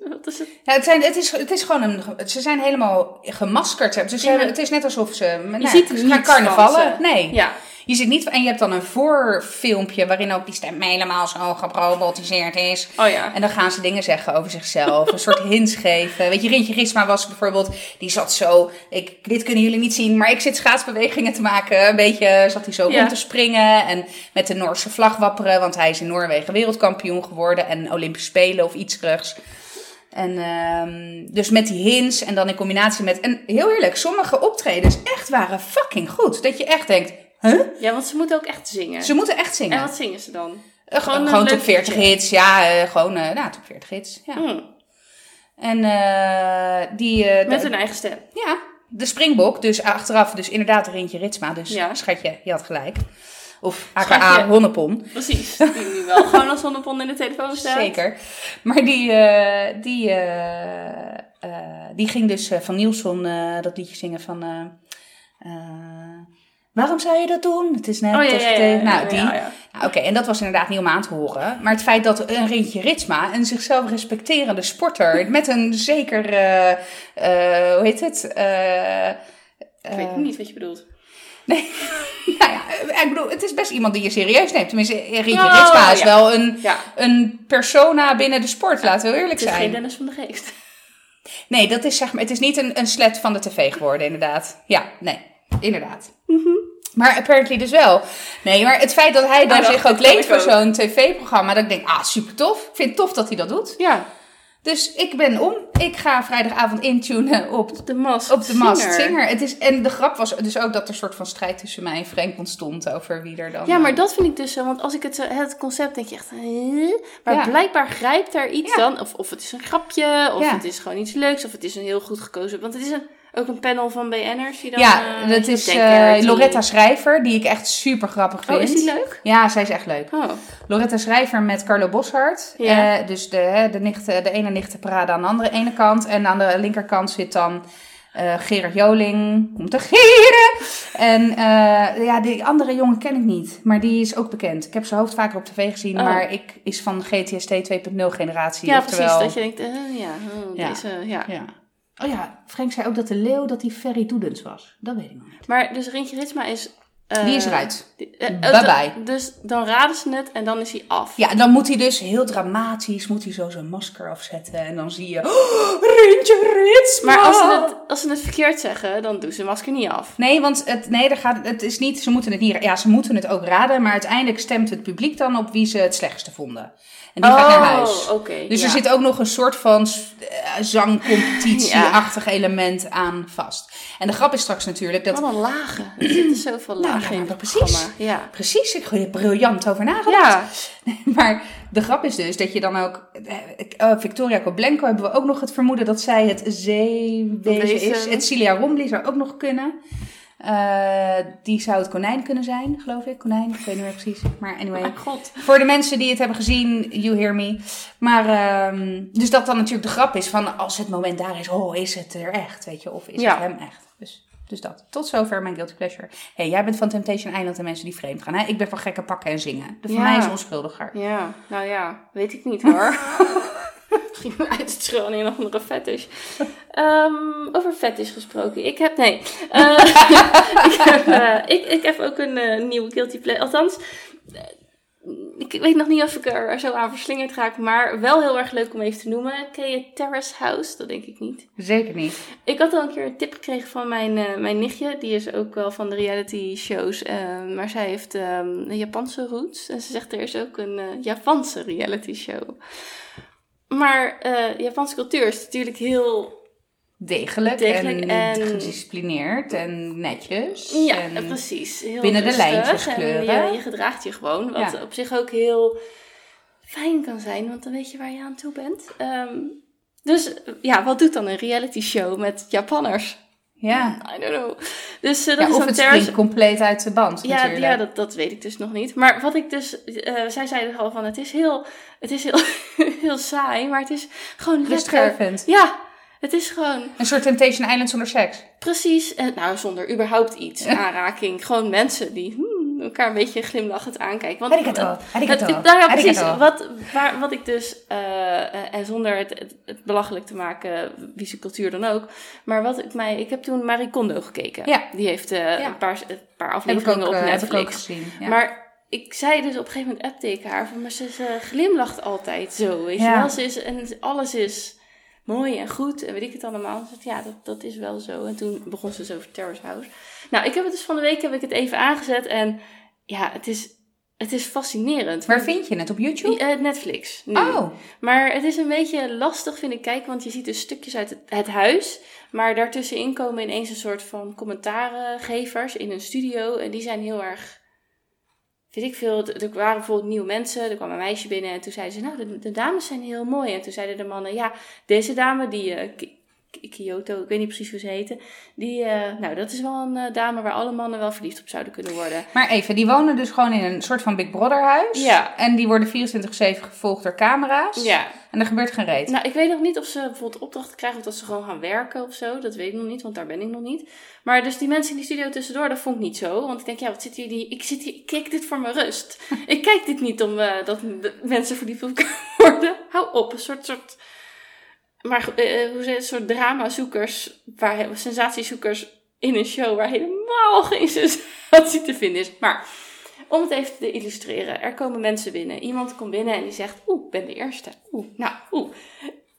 Wat is het? Ja, het, zijn, het, is, het is gewoon een. Ze zijn helemaal gemaskerd. Dus Ja, maar- het is net alsof ze. Je nou, ziet ze gaan niet carnavallen. Nee. Ja. Je ziet niet. En je hebt dan een voorfilmpje waarin ook die stem helemaal zo gerobotiseerd is. Oh ja. En dan gaan ze dingen zeggen over zichzelf. Een soort hints geven. Weet je, Rintje Gisma was bijvoorbeeld. Die zat zo. Ik, dit kunnen jullie niet zien. Maar ik zit schaatsbewegingen te maken. Een beetje zat hij zo Ja. rond te springen. En met de Noorse vlag wapperen. Want hij is in Noorwegen wereldkampioen geworden. En Olympische Spelen of iets terugs. En ehm, dus met die hints en dan in combinatie met... En heel eerlijk, sommige optredens echt waren fucking goed. Dat je echt denkt, huh? Ja, want ze moeten ook echt zingen. Ze moeten echt zingen. En wat zingen ze dan? Eh, gewoon gewoon top leuk 40 liedje. hits. Ja, eh, gewoon eh, nou, top 40 hits. Ja. Hm, En eh, die... Met hun eigen stem. Ja, de springbok. Dus achteraf dus inderdaad Rintje Ritsma. Dus Ja. schatje, je had gelijk. Of aka. Honnepon. Precies. Die nu wel gewoon als zonnepon in de telefoon staat. Zeker. Maar die, eh, die, die ging dus van Nielsen dat liedje zingen van... waarom zou je dat doen? Het is net Oh ja, Nou, die. Nou, Oké, en dat was inderdaad niet om aan te horen. Maar het feit dat een Rintje Ritsma, een zichzelf respecterende sporter... met een zeker... eh, eh, hoe heet het? Eh, Ik weet niet wat je bedoelt. nou ja, ik bedoel, het is best iemand die je serieus neemt. Tenminste, Rintje Oh, Ritsma is wel een, een persona binnen de sport, laten we eerlijk Het is zijn. geen Dennis van de Geest. Nee, dat is zeg maar, het is niet een, een slet van de tv geworden, inderdaad. Ja, nee, inderdaad. Mhm. Maar apparently dus wel. Nee, maar het feit dat hij dan Hij dacht, zich ook leent voor zo'n tv-programma, dat ik denk, ah, super tof. Ik vind het tof dat hij dat doet. Ja, Dus ik ben om. Ik ga vrijdagavond intunen op, de Masked op de Singer. Het is, en de grap was dus ook dat er een soort van strijd tussen mij en Frank ontstond over wie er dan... Ja, maar eh, dat vind ik dus zo. Want als ik het, zo- het concept denk je echt... Huh? Maar Ja. blijkbaar grijpt er iets Ja. dan. Of, of het is een grapje. Of Ja. het is gewoon iets leuks. Of het is een heel goed gekozen... Want het is een, ook een panel van BN'ers die dan... Ja, eh, dat is denkt, eh. Loretta Schrijver, die ik echt super grappig vind. Oh, is die leuk? Ja, zij is echt leuk. Oh, Loretta Schrijver met Carlo Boshart. Ja. Eh, dus de, de, nichten, de ene nichtenparade aan de andere ene kant. En aan de linkerkant zit dan eh, Gerard Joling. Om te gieren. En ja, die andere jongen ken ik niet. Maar die is ook bekend. Ik heb zijn hoofd vaker op tv gezien. Oh. Maar ik is van GTST 2.0 generatie. ja, oftewel- precies. Dat je denkt, ja, oh, Ja. deze, ja. Ja. Oh ja, Frank zei ook dat de leeuw dat die Ferry Doedens was. Dat weet ik nog niet. Maar dus Rintje Ritsma is... Die is eruit. eh, Bye d- bye. Dus dan raden ze het en dan is hij af. Ja, dan moet hij dus heel dramatisch, moet hij zo zijn masker afzetten. En dan zie je, oh, Rintje Ritsma. Maar als ze, het, als ze het verkeerd zeggen, dan doen ze de masker niet af. Nee, want het, nee, gaat, het is niet, ze moeten het niet, ja, ze moeten het ook raden. Maar uiteindelijk stemt het publiek dan op wie ze het slechtste vonden. En die gaat naar huis. Oh, oké. Dus ja. er zit ook nog een soort van zangcompetitie-achtig element aan vast. En de grap is straks natuurlijk dat... Wat een lagen. Er zitten zoveel Nou, ja, in precies. programma. Ja. Precies, ik heb er briljant over nagedacht. Ja. Maar de grap is dus dat je dan ook... eh, Victoria Koblenko hebben we ook nog het vermoeden dat zij het zeewezen is. Het Cilia Rombly zou ook nog kunnen. Eh, die zou het konijn kunnen zijn, geloof ik. Konijn, ik weet niet meer precies. Maar anyway. Maar god. Voor de mensen die het hebben gezien, you hear me. Maar, ehm, dus dat dan natuurlijk de grap is van als het moment daar is, oh, is het er echt, weet je? Of is Ja. het hem echt? Dus, dus dat. Tot zover mijn guilty pleasure. hey, jij bent van Temptation Island en mensen die vreemd gaan, hè? Ik ben van gekke pakken en zingen. De van Ja. mij is onschuldiger. Ja, nou ja, weet ik niet hoor. Misschien uit het schreeuwen in een andere fetish. Ehm, over fetish gesproken. Ik heb, nee. Eh, ik, heb, eh, ik, ik heb ook een eh, nieuwe guilty pleasure. Althans, ik weet nog niet of ik er zo aan verslingerd raak. Maar wel heel erg leuk om even te noemen. Ken je Terrace House? Dat denk ik niet. Zeker niet. Ik had al een keer een tip gekregen van mijn, eh, mijn nichtje. Die is ook wel van de reality shows. eh, maar zij heeft ehm, een Japanse roots. En ze zegt er is ook een eh, Japanse reality show. Maar eh Japanse cultuur is natuurlijk heel... Degelijk, Degelijk en, en- gedisciplineerd en netjes. Ja, en, precies. Heel binnen de lijntjes en kleuren. Je, je gedraagt je gewoon. Wat Ja. op zich ook heel fijn kan zijn. Want dan weet je waar je aan toe bent. Ehm, dus ja, wat doet dan een reality show met Japanners? Ja, I don't know. Dus eh, dat ja is of het springt compleet uit de band Ja, natuurlijk. ja dat, dat weet ik dus nog niet. Maar wat ik dus... eh, zij zeiden al van, het is heel, het is heel, heel saai, maar het is gewoon lekker. Ja, het is gewoon Een soort Temptation Island zonder seks. precies... eh, nou, zonder überhaupt iets, aanraking. Gewoon mensen die hmm, elkaar een beetje glimlachend aankijken. Want, Arigato, het- arigato, het- nou ja, precies. arigato. Wat, waar, wat ik dus, eh, eh, en zonder het, het, het belachelijk te maken, wie zijn cultuur dan ook. Maar wat ik mij, ik heb toen Marie Kondo gekeken. Ja. Die heeft eh, Ja. een, paar, een paar ik afleveringen ook, op eh, heb Netflix. ik ook gezien. Ja. Maar ik zei dus op een gegeven moment appte ik haar van, maar ze, ze glimlacht altijd zo, weet Ja. je wel. Ze is, en alles is mooi en goed en weet ik het allemaal. Dus ja, dat, dat is wel zo. En toen begon ze zo over Terrace House. Nou, ik heb het dus van de week heb ik het even aangezet en ja, het is, het is fascinerend. Waar vind je het? Op YouTube? Eh, Netflix. Nu. Oh, Maar het is een beetje lastig, vind ik, kijken, want je ziet dus stukjes uit het, het huis. Maar daartussenin komen ineens een soort van commentarengevers in een studio. En die zijn heel erg, weet ik veel, er waren bijvoorbeeld nieuwe mensen. Er kwam een meisje binnen en toen zeiden ze, nou, de, dames zijn heel mooi. En toen zeiden de mannen, ja, deze dame, die... eh, Kyoto, ik weet niet precies hoe ze heette. Die, eh, nou, dat is wel een eh, dame waar alle mannen wel verliefd op zouden kunnen worden. maar even, die wonen dus gewoon in een soort van Big Brother huis. Ja. En die worden 24-7 gevolgd door camera's. Ja, En er gebeurt geen reet. Nou, ik weet nog niet of ze bijvoorbeeld opdrachten krijgen of dat ze gewoon gaan werken of zo. Dat weet ik nog niet, want daar ben ik nog niet. Maar dus die mensen in die studio tussendoor, dat vond ik niet zo. Want ik denk, ja, wat zit hier die... Ik zit hier, ik kijk dit voor mijn rust. ik kijk dit niet om eh, dat mensen verliefd op elkaar worden. Hou op, een soort... soort maar eh, hoe zeg het? Een soort dramazoekers, waar, sensatiezoekers in een show waar helemaal geen sensatie te vinden is. Maar om het even te illustreren, er komen mensen binnen. Iemand komt binnen en die zegt, oeh, ik ben de eerste. Oeh, nou, oeh.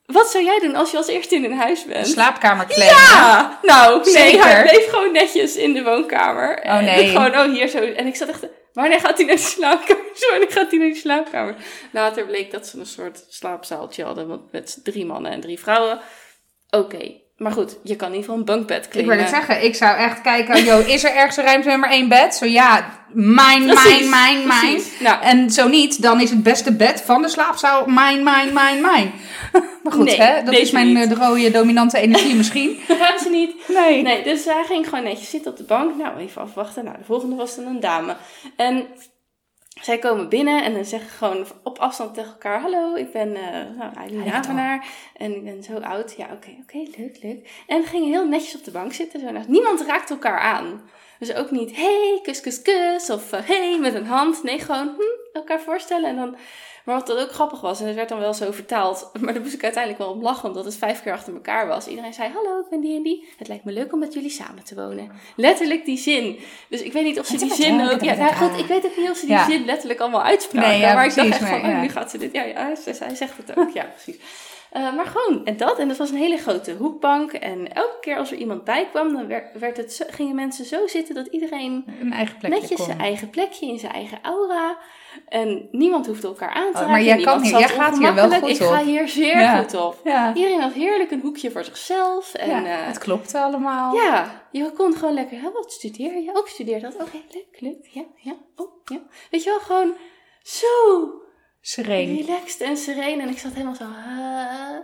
Wat zou jij doen als je als eerste in een huis bent? Slaapkamer claimen. Ja! Nou, nee, Zeker. hij bleef gewoon netjes in de woonkamer. Oh, En nee. Gewoon, oh, hier zo. En ik zat echt, wanneer gaat hij naar de slaapkamer? Wanneer gaat hij naar de slaapkamer? Later bleek dat ze een soort slaapzaaltje hadden, met drie mannen en drie vrouwen. Oké, maar goed, je kan in ieder geval een bunkbed Ik claimen. wil het zeggen, ik zou echt kijken, yo, is er ergens een ruimte met maar één bed? Zo ja, mijn, mijn, mijn, mijn. Nou, En zo niet, dan is het beste bed van de slaapzaal mijn, mijn, mijn, mijn. Maar goed, Nee, hè? dat is mijn niet. eh, de rode dominante energie misschien. dat gaan ze niet. Nee. Nee, dus hij ging gewoon netjes zitten op de bank. Nou, even afwachten. Nou, de volgende was dan een dame. En zij komen binnen en dan zeggen gewoon op afstand tegen elkaar... Hallo, ik ben eh nou, Eileen Hi, Havenaar en ik ben zo oud. Ja, oké, oké, leuk, leuk. En gingen heel netjes op de bank zitten. Zo, nou, niemand raakte elkaar aan. Dus ook niet, hey, kus, kus, kus. Of eh, hey, met een hand. Nee, gewoon hm, elkaar voorstellen. En dan, maar wat dat ook grappig was, en het werd dan wel zo vertaald. Maar daar moest ik uiteindelijk wel om lachen, omdat het vijf keer achter elkaar was. Iedereen zei, hallo, ik ben die en die. Het lijkt me leuk om met jullie samen te wonen. Letterlijk die zin. Dus ik weet niet of ze die zin ook... Ja, nou goed, ik weet ook niet of ze die Ja. zin letterlijk allemaal uitspraken. Nee, ja, maar ik dacht echt van, maar, oh, nu gaat ze dit... Ja, ja hij, zegt het ook. Ja, precies. Eh, maar gewoon, en dat. En dat was een hele grote hoekbank. En elke keer als er iemand bij kwam, dan werd, werd het zo- gingen mensen zo zitten dat iedereen Een eigen plekje netjes kon. zijn eigen plekje in zijn eigen aura. En niemand hoefde elkaar aan te Oh, maar raken. jij kan hier- jij gaat hier wel goed Ik ga op. hier zeer Ja. goed op. Ja, Iedereen had heerlijk een hoekje voor zichzelf. En ja, ja, het klopte allemaal. ja, je kon gewoon lekker, hè, wat studeer je? Ook studeer dat. Oké, leuk, leuk. Ja, ja, oh, ja. Weet je wel, gewoon zo Sereen. relaxed en sereen. En ik zat helemaal zo... ah,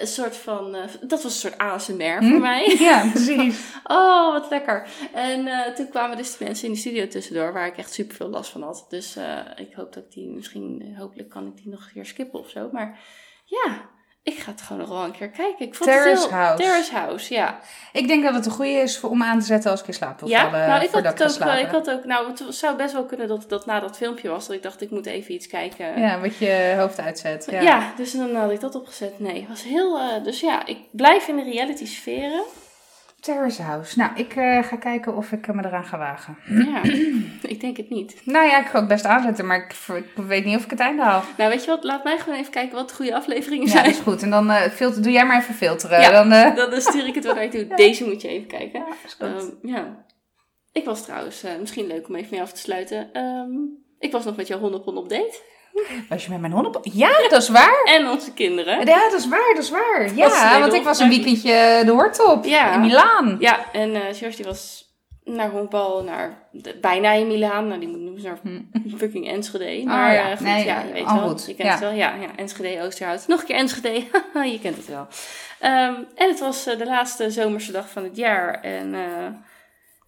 een soort van... eh, dat was een soort ASMR voor Hm? mij. Ja, precies. Oh, wat lekker. En eh, toen kwamen dus de mensen in de studio tussendoor, waar ik echt super veel last van had. Dus eh, ik hoop dat ik die misschien, eh, hopelijk kan ik die nog een keer skippen of zo. Maar ja, ik ga het gewoon nog wel een keer kijken. Ik vond Terrace het heel... House. Terrace House, ja. Ik denk dat het een goede is om aan te zetten als ik in slaap wil Ja, vallen. nou, ik had, het ook, eh, ik had ook, nou, het zou best wel kunnen dat dat na dat filmpje was, dat ik dacht, ik moet even iets kijken. Ja, wat je hoofd uitzet. Ja. Ja. dus dan had ik dat opgezet. Nee, het was heel, eh, dus ja, ik blijf in de reality sferen. Terrace House. Nou, ik eh, ga kijken of ik me eraan ga wagen. Ja, ik denk het niet. Nou ja, ik ga het best aanzetten, maar ik, ik weet niet of ik het einde haal. Nou, weet je wat, laat mij gewoon even kijken wat de goede afleveringen Ja, zijn. dat is goed. En dan eh, filter, doe jij maar even filteren. Ja. Dan, eh, Dan stuur ik het wel naar je toe. Deze moet je even kijken. ja, is goed. Ehm, ja. Ik was trouwens, eh, misschien leuk om even mee af te sluiten. Ehm, ik was nog met jouw hondenpon op date. Was je met mijn honden? Ja, dat is waar. En onze kinderen. Ja, dat is waar, dat is waar. Ja, want ik was een weekendje de Hortop Ja. in Milaan. Ja, en eh George die was naar honkbal, naar de- bijna in Milaan. Nou, die moet nu naar fucking Enschede. Maar Hm. ja. eh, goed, Nee, ja, je weet al wel. goed. Je kent Ja. het wel. Ja, ja, Enschede, Oosterhout. Nog een keer Enschede. je kent het wel. Ehm, en het was eh, de laatste zomerse dag van het jaar. En eh,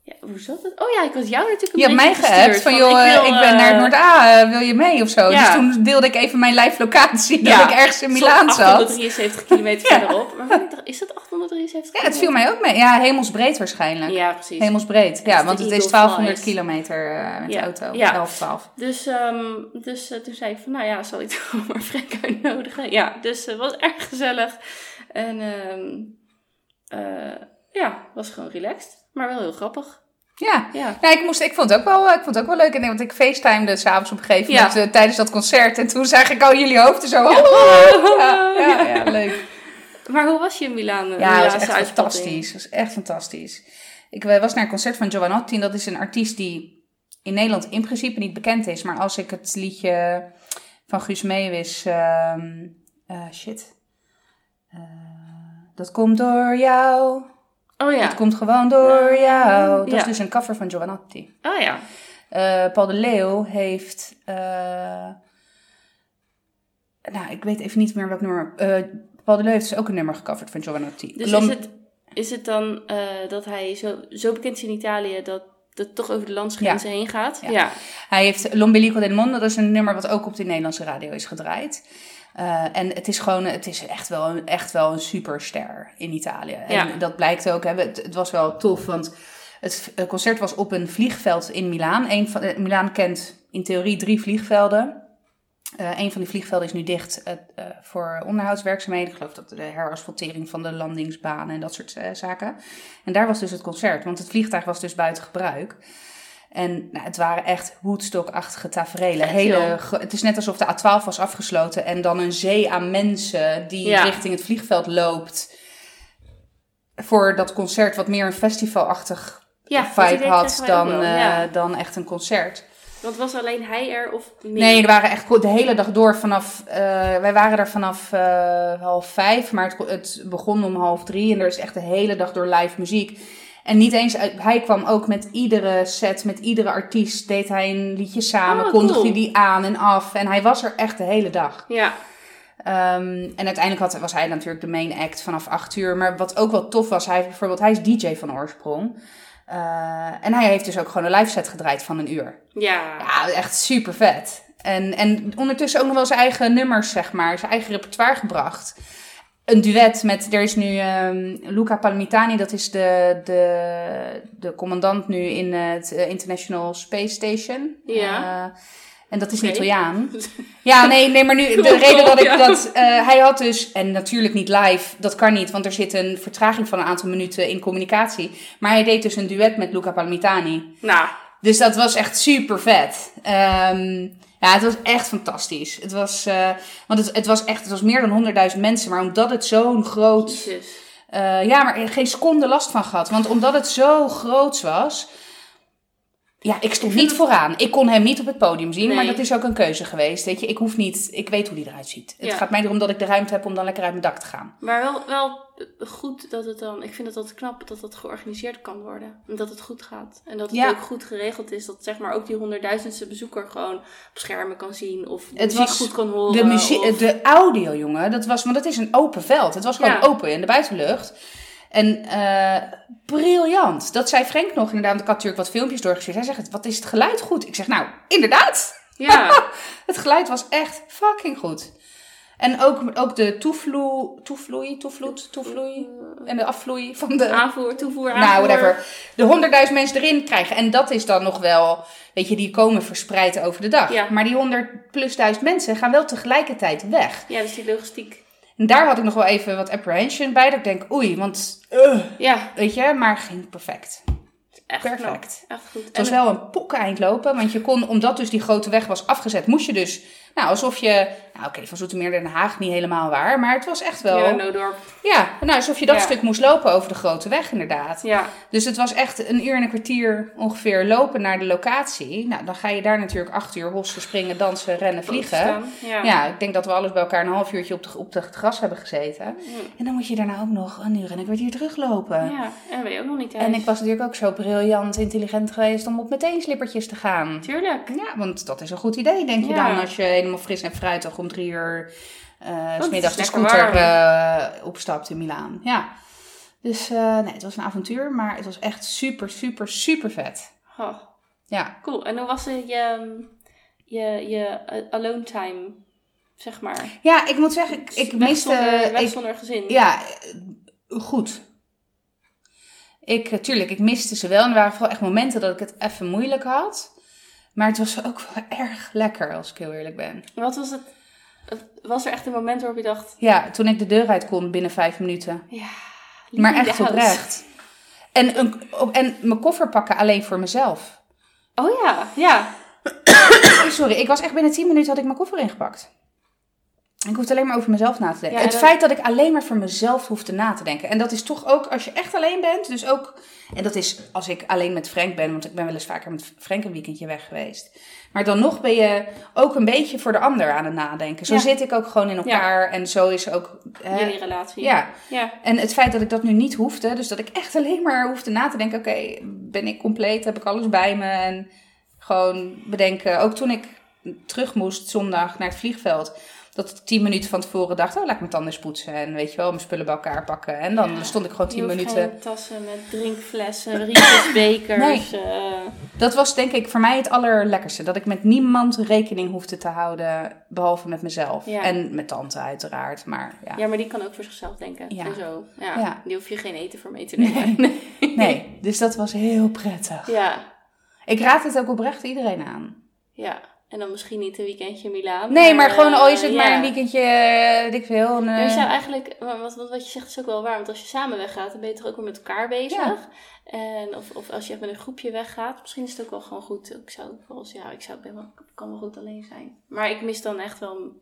ja, hoe zat het? Oh ja, ik had jou natuurlijk een Je hebt mij beetje geappt van, joh, wil, ik ben naar eh, Noord-A, eh, wil je mee of zo? Ja. Dus toen deelde ik even mijn live locatie, dat Ja. ik ergens in Milaan zat. 873 kilometer verderop. Maar ik dacht, is dat 873 Ja, het viel mij ook mee. Ja, hemelsbreed waarschijnlijk. Ja, precies. Hemelsbreed. Ja, want het is Eagle 1200 Flies. kilometer eh, met de auto. Ja. 11, 12. Dus, ehm, dus toen zei ik van, nou ja, zal ik toch maar Frank uitnodigen? Ja, dus het was erg gezellig. En ehm eh, ja, was gewoon relaxed, maar wel heel grappig. Ja. Ja, Ja, ik, moest, ik, vond het ook wel, ik vond het ook wel leuk. En, want ik facetimede s'avonds op een gegeven Ja. moment eh, tijdens dat concert. En toen zag ik al jullie hoofden zo. Ja. Oh, ja, ja, ja, leuk. maar hoe was je in Milaan? Ja, Milaanse het was echt fantastisch. Het was echt fantastisch. Ik eh, was naar een concert van Giovanotti. En dat is een artiest die in Nederland in principe niet bekend is. Maar als ik het liedje van Guus Meeuwis... ehm, eh, shit. Eh, dat komt door jou. Oh ja. Dat komt gewoon door jou. Dat Ja. is dus een cover van Giovanotti. Oh ja. Eh, Paul de Leeuw heeft... eh, nou, ik weet even niet meer welk nummer... eh, Paul de Leeuw heeft dus ook een nummer gecoverd van Giovanotti. Dus is het, is het dan dat hij zo, zo bekend is in Italië dat het toch over de landsgrenzen heen gaat? Ja. ja. Hij heeft L'Ombelico del Mondo, dat is een nummer wat ook op de Nederlandse radio is gedraaid. Eh, en het is gewoon, het is echt wel, een, echt wel een superster in Italië. En Ja. dat blijkt ook, hè, het, het was wel tof, want het concert was op een vliegveld in Milaan. Een van, eh, Milaan kent in theorie drie vliegvelden. Eh een van die vliegvelden is nu dicht eh, eh, voor onderhoudswerkzaamheden. Ik geloof dat de herasfaltering van de landingsbanen en dat soort zaken. En daar was dus het concert, want het vliegtuig was dus buiten gebruik. En nou, het waren echt Woodstock-achtige tafereelen. Hele, het is net alsof de A12 was afgesloten en dan een zee aan mensen die Ja. richting het vliegveld loopt. Voor dat concert wat meer een festivalachtig Ja, vibe had dan, ja. dan echt een concert. Want was alleen hij er of meer? Nee, er waren echt de hele dag door vanaf. eh, wij waren er vanaf eh, half vijf, maar het, het begon om half drie. En er is echt de hele dag door live muziek. En niet eens, hij kwam ook met iedere set, met iedere artiest, deed hij een liedje samen, Oh, kondigde cool. die aan en af. En hij was er echt de hele dag. Ja, Ehm, en uiteindelijk had, was hij natuurlijk de main act vanaf acht uur. Maar wat ook wel tof was, hij, bijvoorbeeld, hij is DJ van oorsprong. Eh, en hij heeft dus ook gewoon een live set gedraaid van een uur. ja. Ja, echt super vet. En, en ondertussen ook nog wel zijn eigen nummers, zeg maar, zijn eigen repertoire gebracht. Een duet met, er is nu ehm, Luca Palmitani, dat is de, de, de commandant nu in het eh, International Space Station. Ja. Eh, en dat is Oké. een Italiaan. Ja, nee, nee, maar nu, de reden dat ik dat, eh, hij had dus, en natuurlijk niet live, dat kan niet, want er zit een vertraging van een aantal minuten in communicatie. Maar hij deed dus een duet met Luca Palmitani. Nou, Dus dat was echt super vet. Ehm, ja, het was echt fantastisch. Het was, eh, want het, het was echt, het was meer dan 100.000 mensen. Maar omdat het zo'n groot, eh, ja, maar geen seconde last van gehad. Want omdat het zo groot was, ja, ik stond niet vooraan. Ik kon hem niet op het podium zien, Nee. maar dat is ook een keuze geweest. Weet je, ik hoef niet, ik weet hoe die eruit ziet. Het Ja. gaat mij erom dat ik de ruimte heb om dan lekker uit mijn dak te gaan. Maar wel, wel goed dat het dan... Ik vind het altijd knap dat dat georganiseerd kan worden. En dat het goed gaat. En dat het Ja. ook goed geregeld is. Dat zeg maar ook die honderdduizendste bezoeker gewoon op schermen kan zien. Of de Het muziek was goed kan horen. De, muziek, of- de audio, jongen, dat was, want het is een open veld. Het was gewoon Ja. open in de buitenlucht. En eh, briljant. Dat zei Frank nog inderdaad. Ik had natuurlijk wat filmpjes doorgestuurd. Hij zegt, wat is het geluid goed? Ik zeg, nou, inderdaad. Ja, Het geluid was echt fucking goed. En ook, ook de toevloe, toevloei, toevloed, toevloei en de afvloei van de... aanvoer, toevoer, aanvoer. Nou, whatever. De honderdduizend mensen erin krijgen. En dat is dan nog wel, weet je, die komen verspreid over de dag. Ja. Maar die honderd plus duizend mensen gaan wel tegelijkertijd weg. Ja, dus die logistiek. En daar had ik nog wel even wat apprehension bij. Dat ik denk, oei, want, uh, Ja, weet je, maar ging perfect. echt Perfect. knap. Echt goed. Het was En- wel een pokken eind lopen, want je kon, omdat dus die grote weg was afgezet, moest je dus, nou, alsof je, nou oké, van Zoetermeer naar Den Haag niet helemaal waar, maar het was echt wel, Ja, ja, Noodorp. nou, alsof je dat Ja. stuk moest lopen over de grote weg inderdaad. Ja, Dus het was echt een uur en een kwartier ongeveer lopen naar de locatie. Nou, dan ga je daar natuurlijk acht uur hossen, springen, dansen, rennen, vliegen. Ja. Ja, ik denk dat we alles bij elkaar een half uurtje op, de, op de, het gras hebben gezeten. En dan moet je daarna ook nog een uur en een kwartier teruglopen. Ja, en ben je ook nog niet thuis. En ik was natuurlijk ook zo briljant intelligent geweest om op meteen slippertjes te gaan. Tuurlijk. Ja, want dat is een goed idee, denk je Ja. dan, als je helemaal fris en fruitig om drie uur eh het s middags de scooter eh, opstapt in Milaan. Ja. Dus eh, nee, het was een avontuur, maar het was echt super, super, super vet. Oh, Ja. cool. En hoe was het je, je, je eh, alone time, zeg maar? Ja, ik moet zeggen, ik, miste... zonder, weg ik- zonder gezin. Ja, eh, goed. Ik, eh, tuurlijk, ik miste ze wel. En er waren vooral echt momenten dat ik het even moeilijk had. Maar het was ook wel erg lekker, als ik heel eerlijk ben. Wat was het? Was er echt een moment waarop je dacht, Ja, toen ik de deur uit kon binnen vijf minuten. ja, Maar echt oprecht. En, een, en mijn koffer pakken alleen voor mezelf. Oh ja, ja. Sorry, ik was echt binnen 10 minuten had ik mijn koffer ingepakt. Ik hoefde alleen maar over mezelf na te denken. Ja, het dat- feit dat ik alleen maar voor mezelf hoefde na te denken. En dat is toch ook als je echt alleen bent. Dus ook, en dat is als ik alleen met Frank ben. Want ik ben wel eens vaker met Frank een weekendje weg geweest. Maar dan nog ben je ook een beetje voor de ander aan het nadenken. Zo Ja. zit ik ook gewoon in elkaar. En zo is ook... hè, Jullie relatie. ja, Ja. en het feit dat ik dat nu niet hoefde, dus dat ik echt alleen maar hoefde na te denken: oké, ben ik compleet? Heb ik alles bij me? En gewoon bedenken. Ook toen ik terug moest zondag naar het vliegveld, dat ik tien minuten van tevoren dacht: oh, laat ik mijn tanden eens poetsen. En weet je wel, mijn spullen bij elkaar pakken. En dan Ja. stond ik gewoon tien minuten. geen tassen met drinkflessen, rietjes, bekers. eh, Dat was denk ik voor mij het allerlekkerste. Dat ik met niemand rekening hoefde te houden, behalve met mezelf. Ja. En met tante, uiteraard. Maar ja. ja, maar die kan ook voor zichzelf denken. Ja. En zo. Ja. Ja. Die hoef je geen eten voor mee te nemen. Nee. Nee, dus dat was heel prettig. Ja. Ik raad het ook oprecht iedereen aan. Ja. En dan misschien niet een weekendje in Milaan. Nee, maar gewoon al is het maar een weekendje, eh, weet ik veel. Een, Ja, je eh, zou eigenlijk, wat, wat, wat je zegt is ook wel waar, want als je samen weggaat, dan ben je toch ook weer met elkaar bezig. Ja. En of, of als je met een groepje weggaat, misschien is het ook wel gewoon goed. Ik zou eens, ja, ik zou ben wel, ik kan wel goed alleen zijn. Maar ik mis dan echt wel.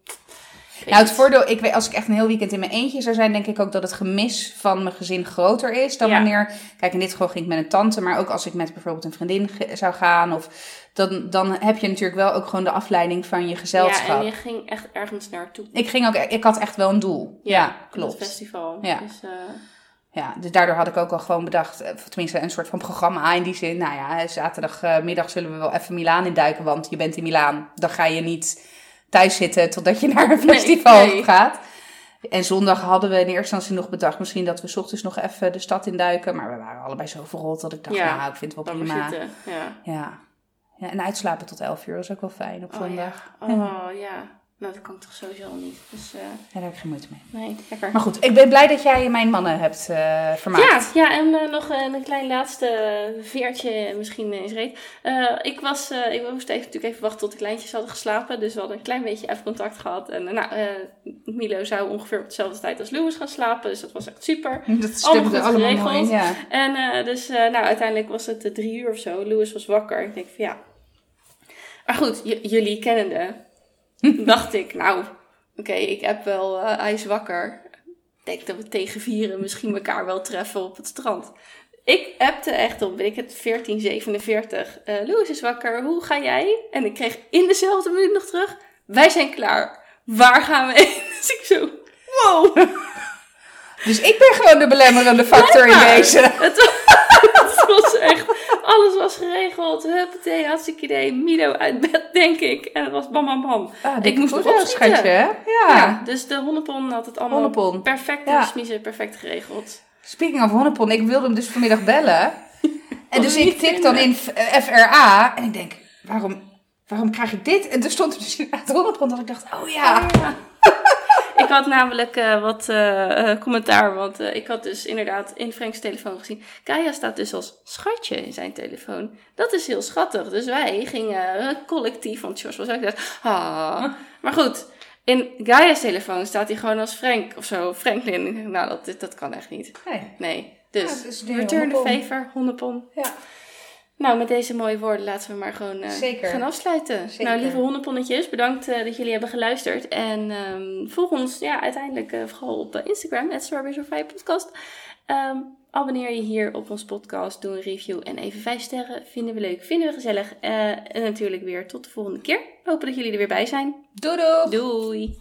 Nou, het voordeel, ik weet, als ik echt een heel weekend in mijn eentje zou zijn, denk ik ook dat het gemis van mijn gezin groter is dan Ja. wanneer. Kijk, in dit geval ging ik met een tante, maar ook als ik met bijvoorbeeld een vriendin zou gaan, of dan, dan heb je natuurlijk wel ook gewoon de afleiding van je gezelschap. Ja, en je ging echt ergens naartoe. Ik ging ook, ik had echt wel een doel. Ja, Het klopt. festival. Ja. Dus, eh, Ja, dus daardoor had ik ook al gewoon bedacht, eh, tenminste een soort van programma in die zin. Nou ja, zaterdagmiddag zullen we wel even Milaan induiken, want je bent in Milaan. Dan ga je niet thuis zitten totdat je naar een festival nee. gaat. En zondag hadden we in eerste instantie nog bedacht, misschien dat we 's ochtends nog even de stad induiken. Maar we waren allebei zo verrot dat ik dacht, Ja, nou, ik vind het wel prima. zitten. Ja. Ja. ja, en uitslapen tot 11 uur, is ook wel fijn op Oh, zondag. ja. Oh ja. Nou, dat kan ik toch sowieso al niet. Dus eh, Ja, daar heb ik geen moeite mee. nee, lekker. Maar goed, ik ben blij dat jij mijn mannen hebt eh vermaakt. Ja, ja en eh, nog een klein laatste veertje misschien is reed. Ik, was, ik moest even, natuurlijk even wachten tot de kleintjes hadden geslapen. Dus we hadden een klein beetje even contact gehad. En nou, Milo zou ongeveer op dezelfde tijd als Louis gaan slapen. Dus dat was echt super. Dat stemde allemaal geregeld. mooi. Ja. En dus nou, uiteindelijk was het drie uur of zo. Louis was wakker. Ik denk van ja. Maar goed, jullie kennende. dacht ik, nou, oké, ik heb wel, eh, hij is wakker. Ik denk dat we tegen vieren misschien elkaar wel treffen op het strand. Ik appte echt op, weet ik het, 1447. Eh Louis is wakker, hoe ga jij? En ik kreeg in dezelfde minuut nog terug, wij zijn klaar. Waar gaan we heen? Dus ik zo, wow. Dus ik ben gewoon de belemmerende factor in deze. Het was, alles was geregeld. Huppatee, hartstikke idee. Milo uit bed, denk ik. En het was bam, bam, bam. Ah, Ik moest nog schatje, hè? Ja. Ja. dus de honnepon had het allemaal Honnepon. perfect Ja. smiezen, perfect geregeld. Speaking of Honnepon, ik wilde hem dus vanmiddag bellen. En dus ik tik dan in FRA en ik denk, waarom, waarom krijg ik dit? En toen stond er dus inderdaad Honnepon dat ik dacht, oh ja. Ik had namelijk eh, wat eh, eh, commentaar, want ik had dus inderdaad in Frank's telefoon gezien. Kaya staat dus als schatje in zijn telefoon. Dat is heel schattig. Dus wij gingen collectief, want Jos was ook dat. Ah. Maar goed, in Gaia's telefoon staat hij gewoon als Frank of zo. Franklin. Ik denk, Nou, dat, dat kan echt niet. Nee. Nee. Ja, Dus, de return the favor, hondepon. Ja. Nou, met deze mooie woorden laten we maar gewoon eh, gaan afsluiten. Zeker. Nou, lieve hondeponnetjes, bedankt eh, dat jullie hebben geluisterd. En ehm, volg ons ja, uiteindelijk eh, vooral op Instagram, at Podcast. Ehm, abonneer je hier op ons podcast, doe een review en even vijf sterren. Vinden we leuk, vinden we gezellig. En natuurlijk weer tot de volgende keer. Hopen dat jullie er weer bij zijn. Doei doei. Doei!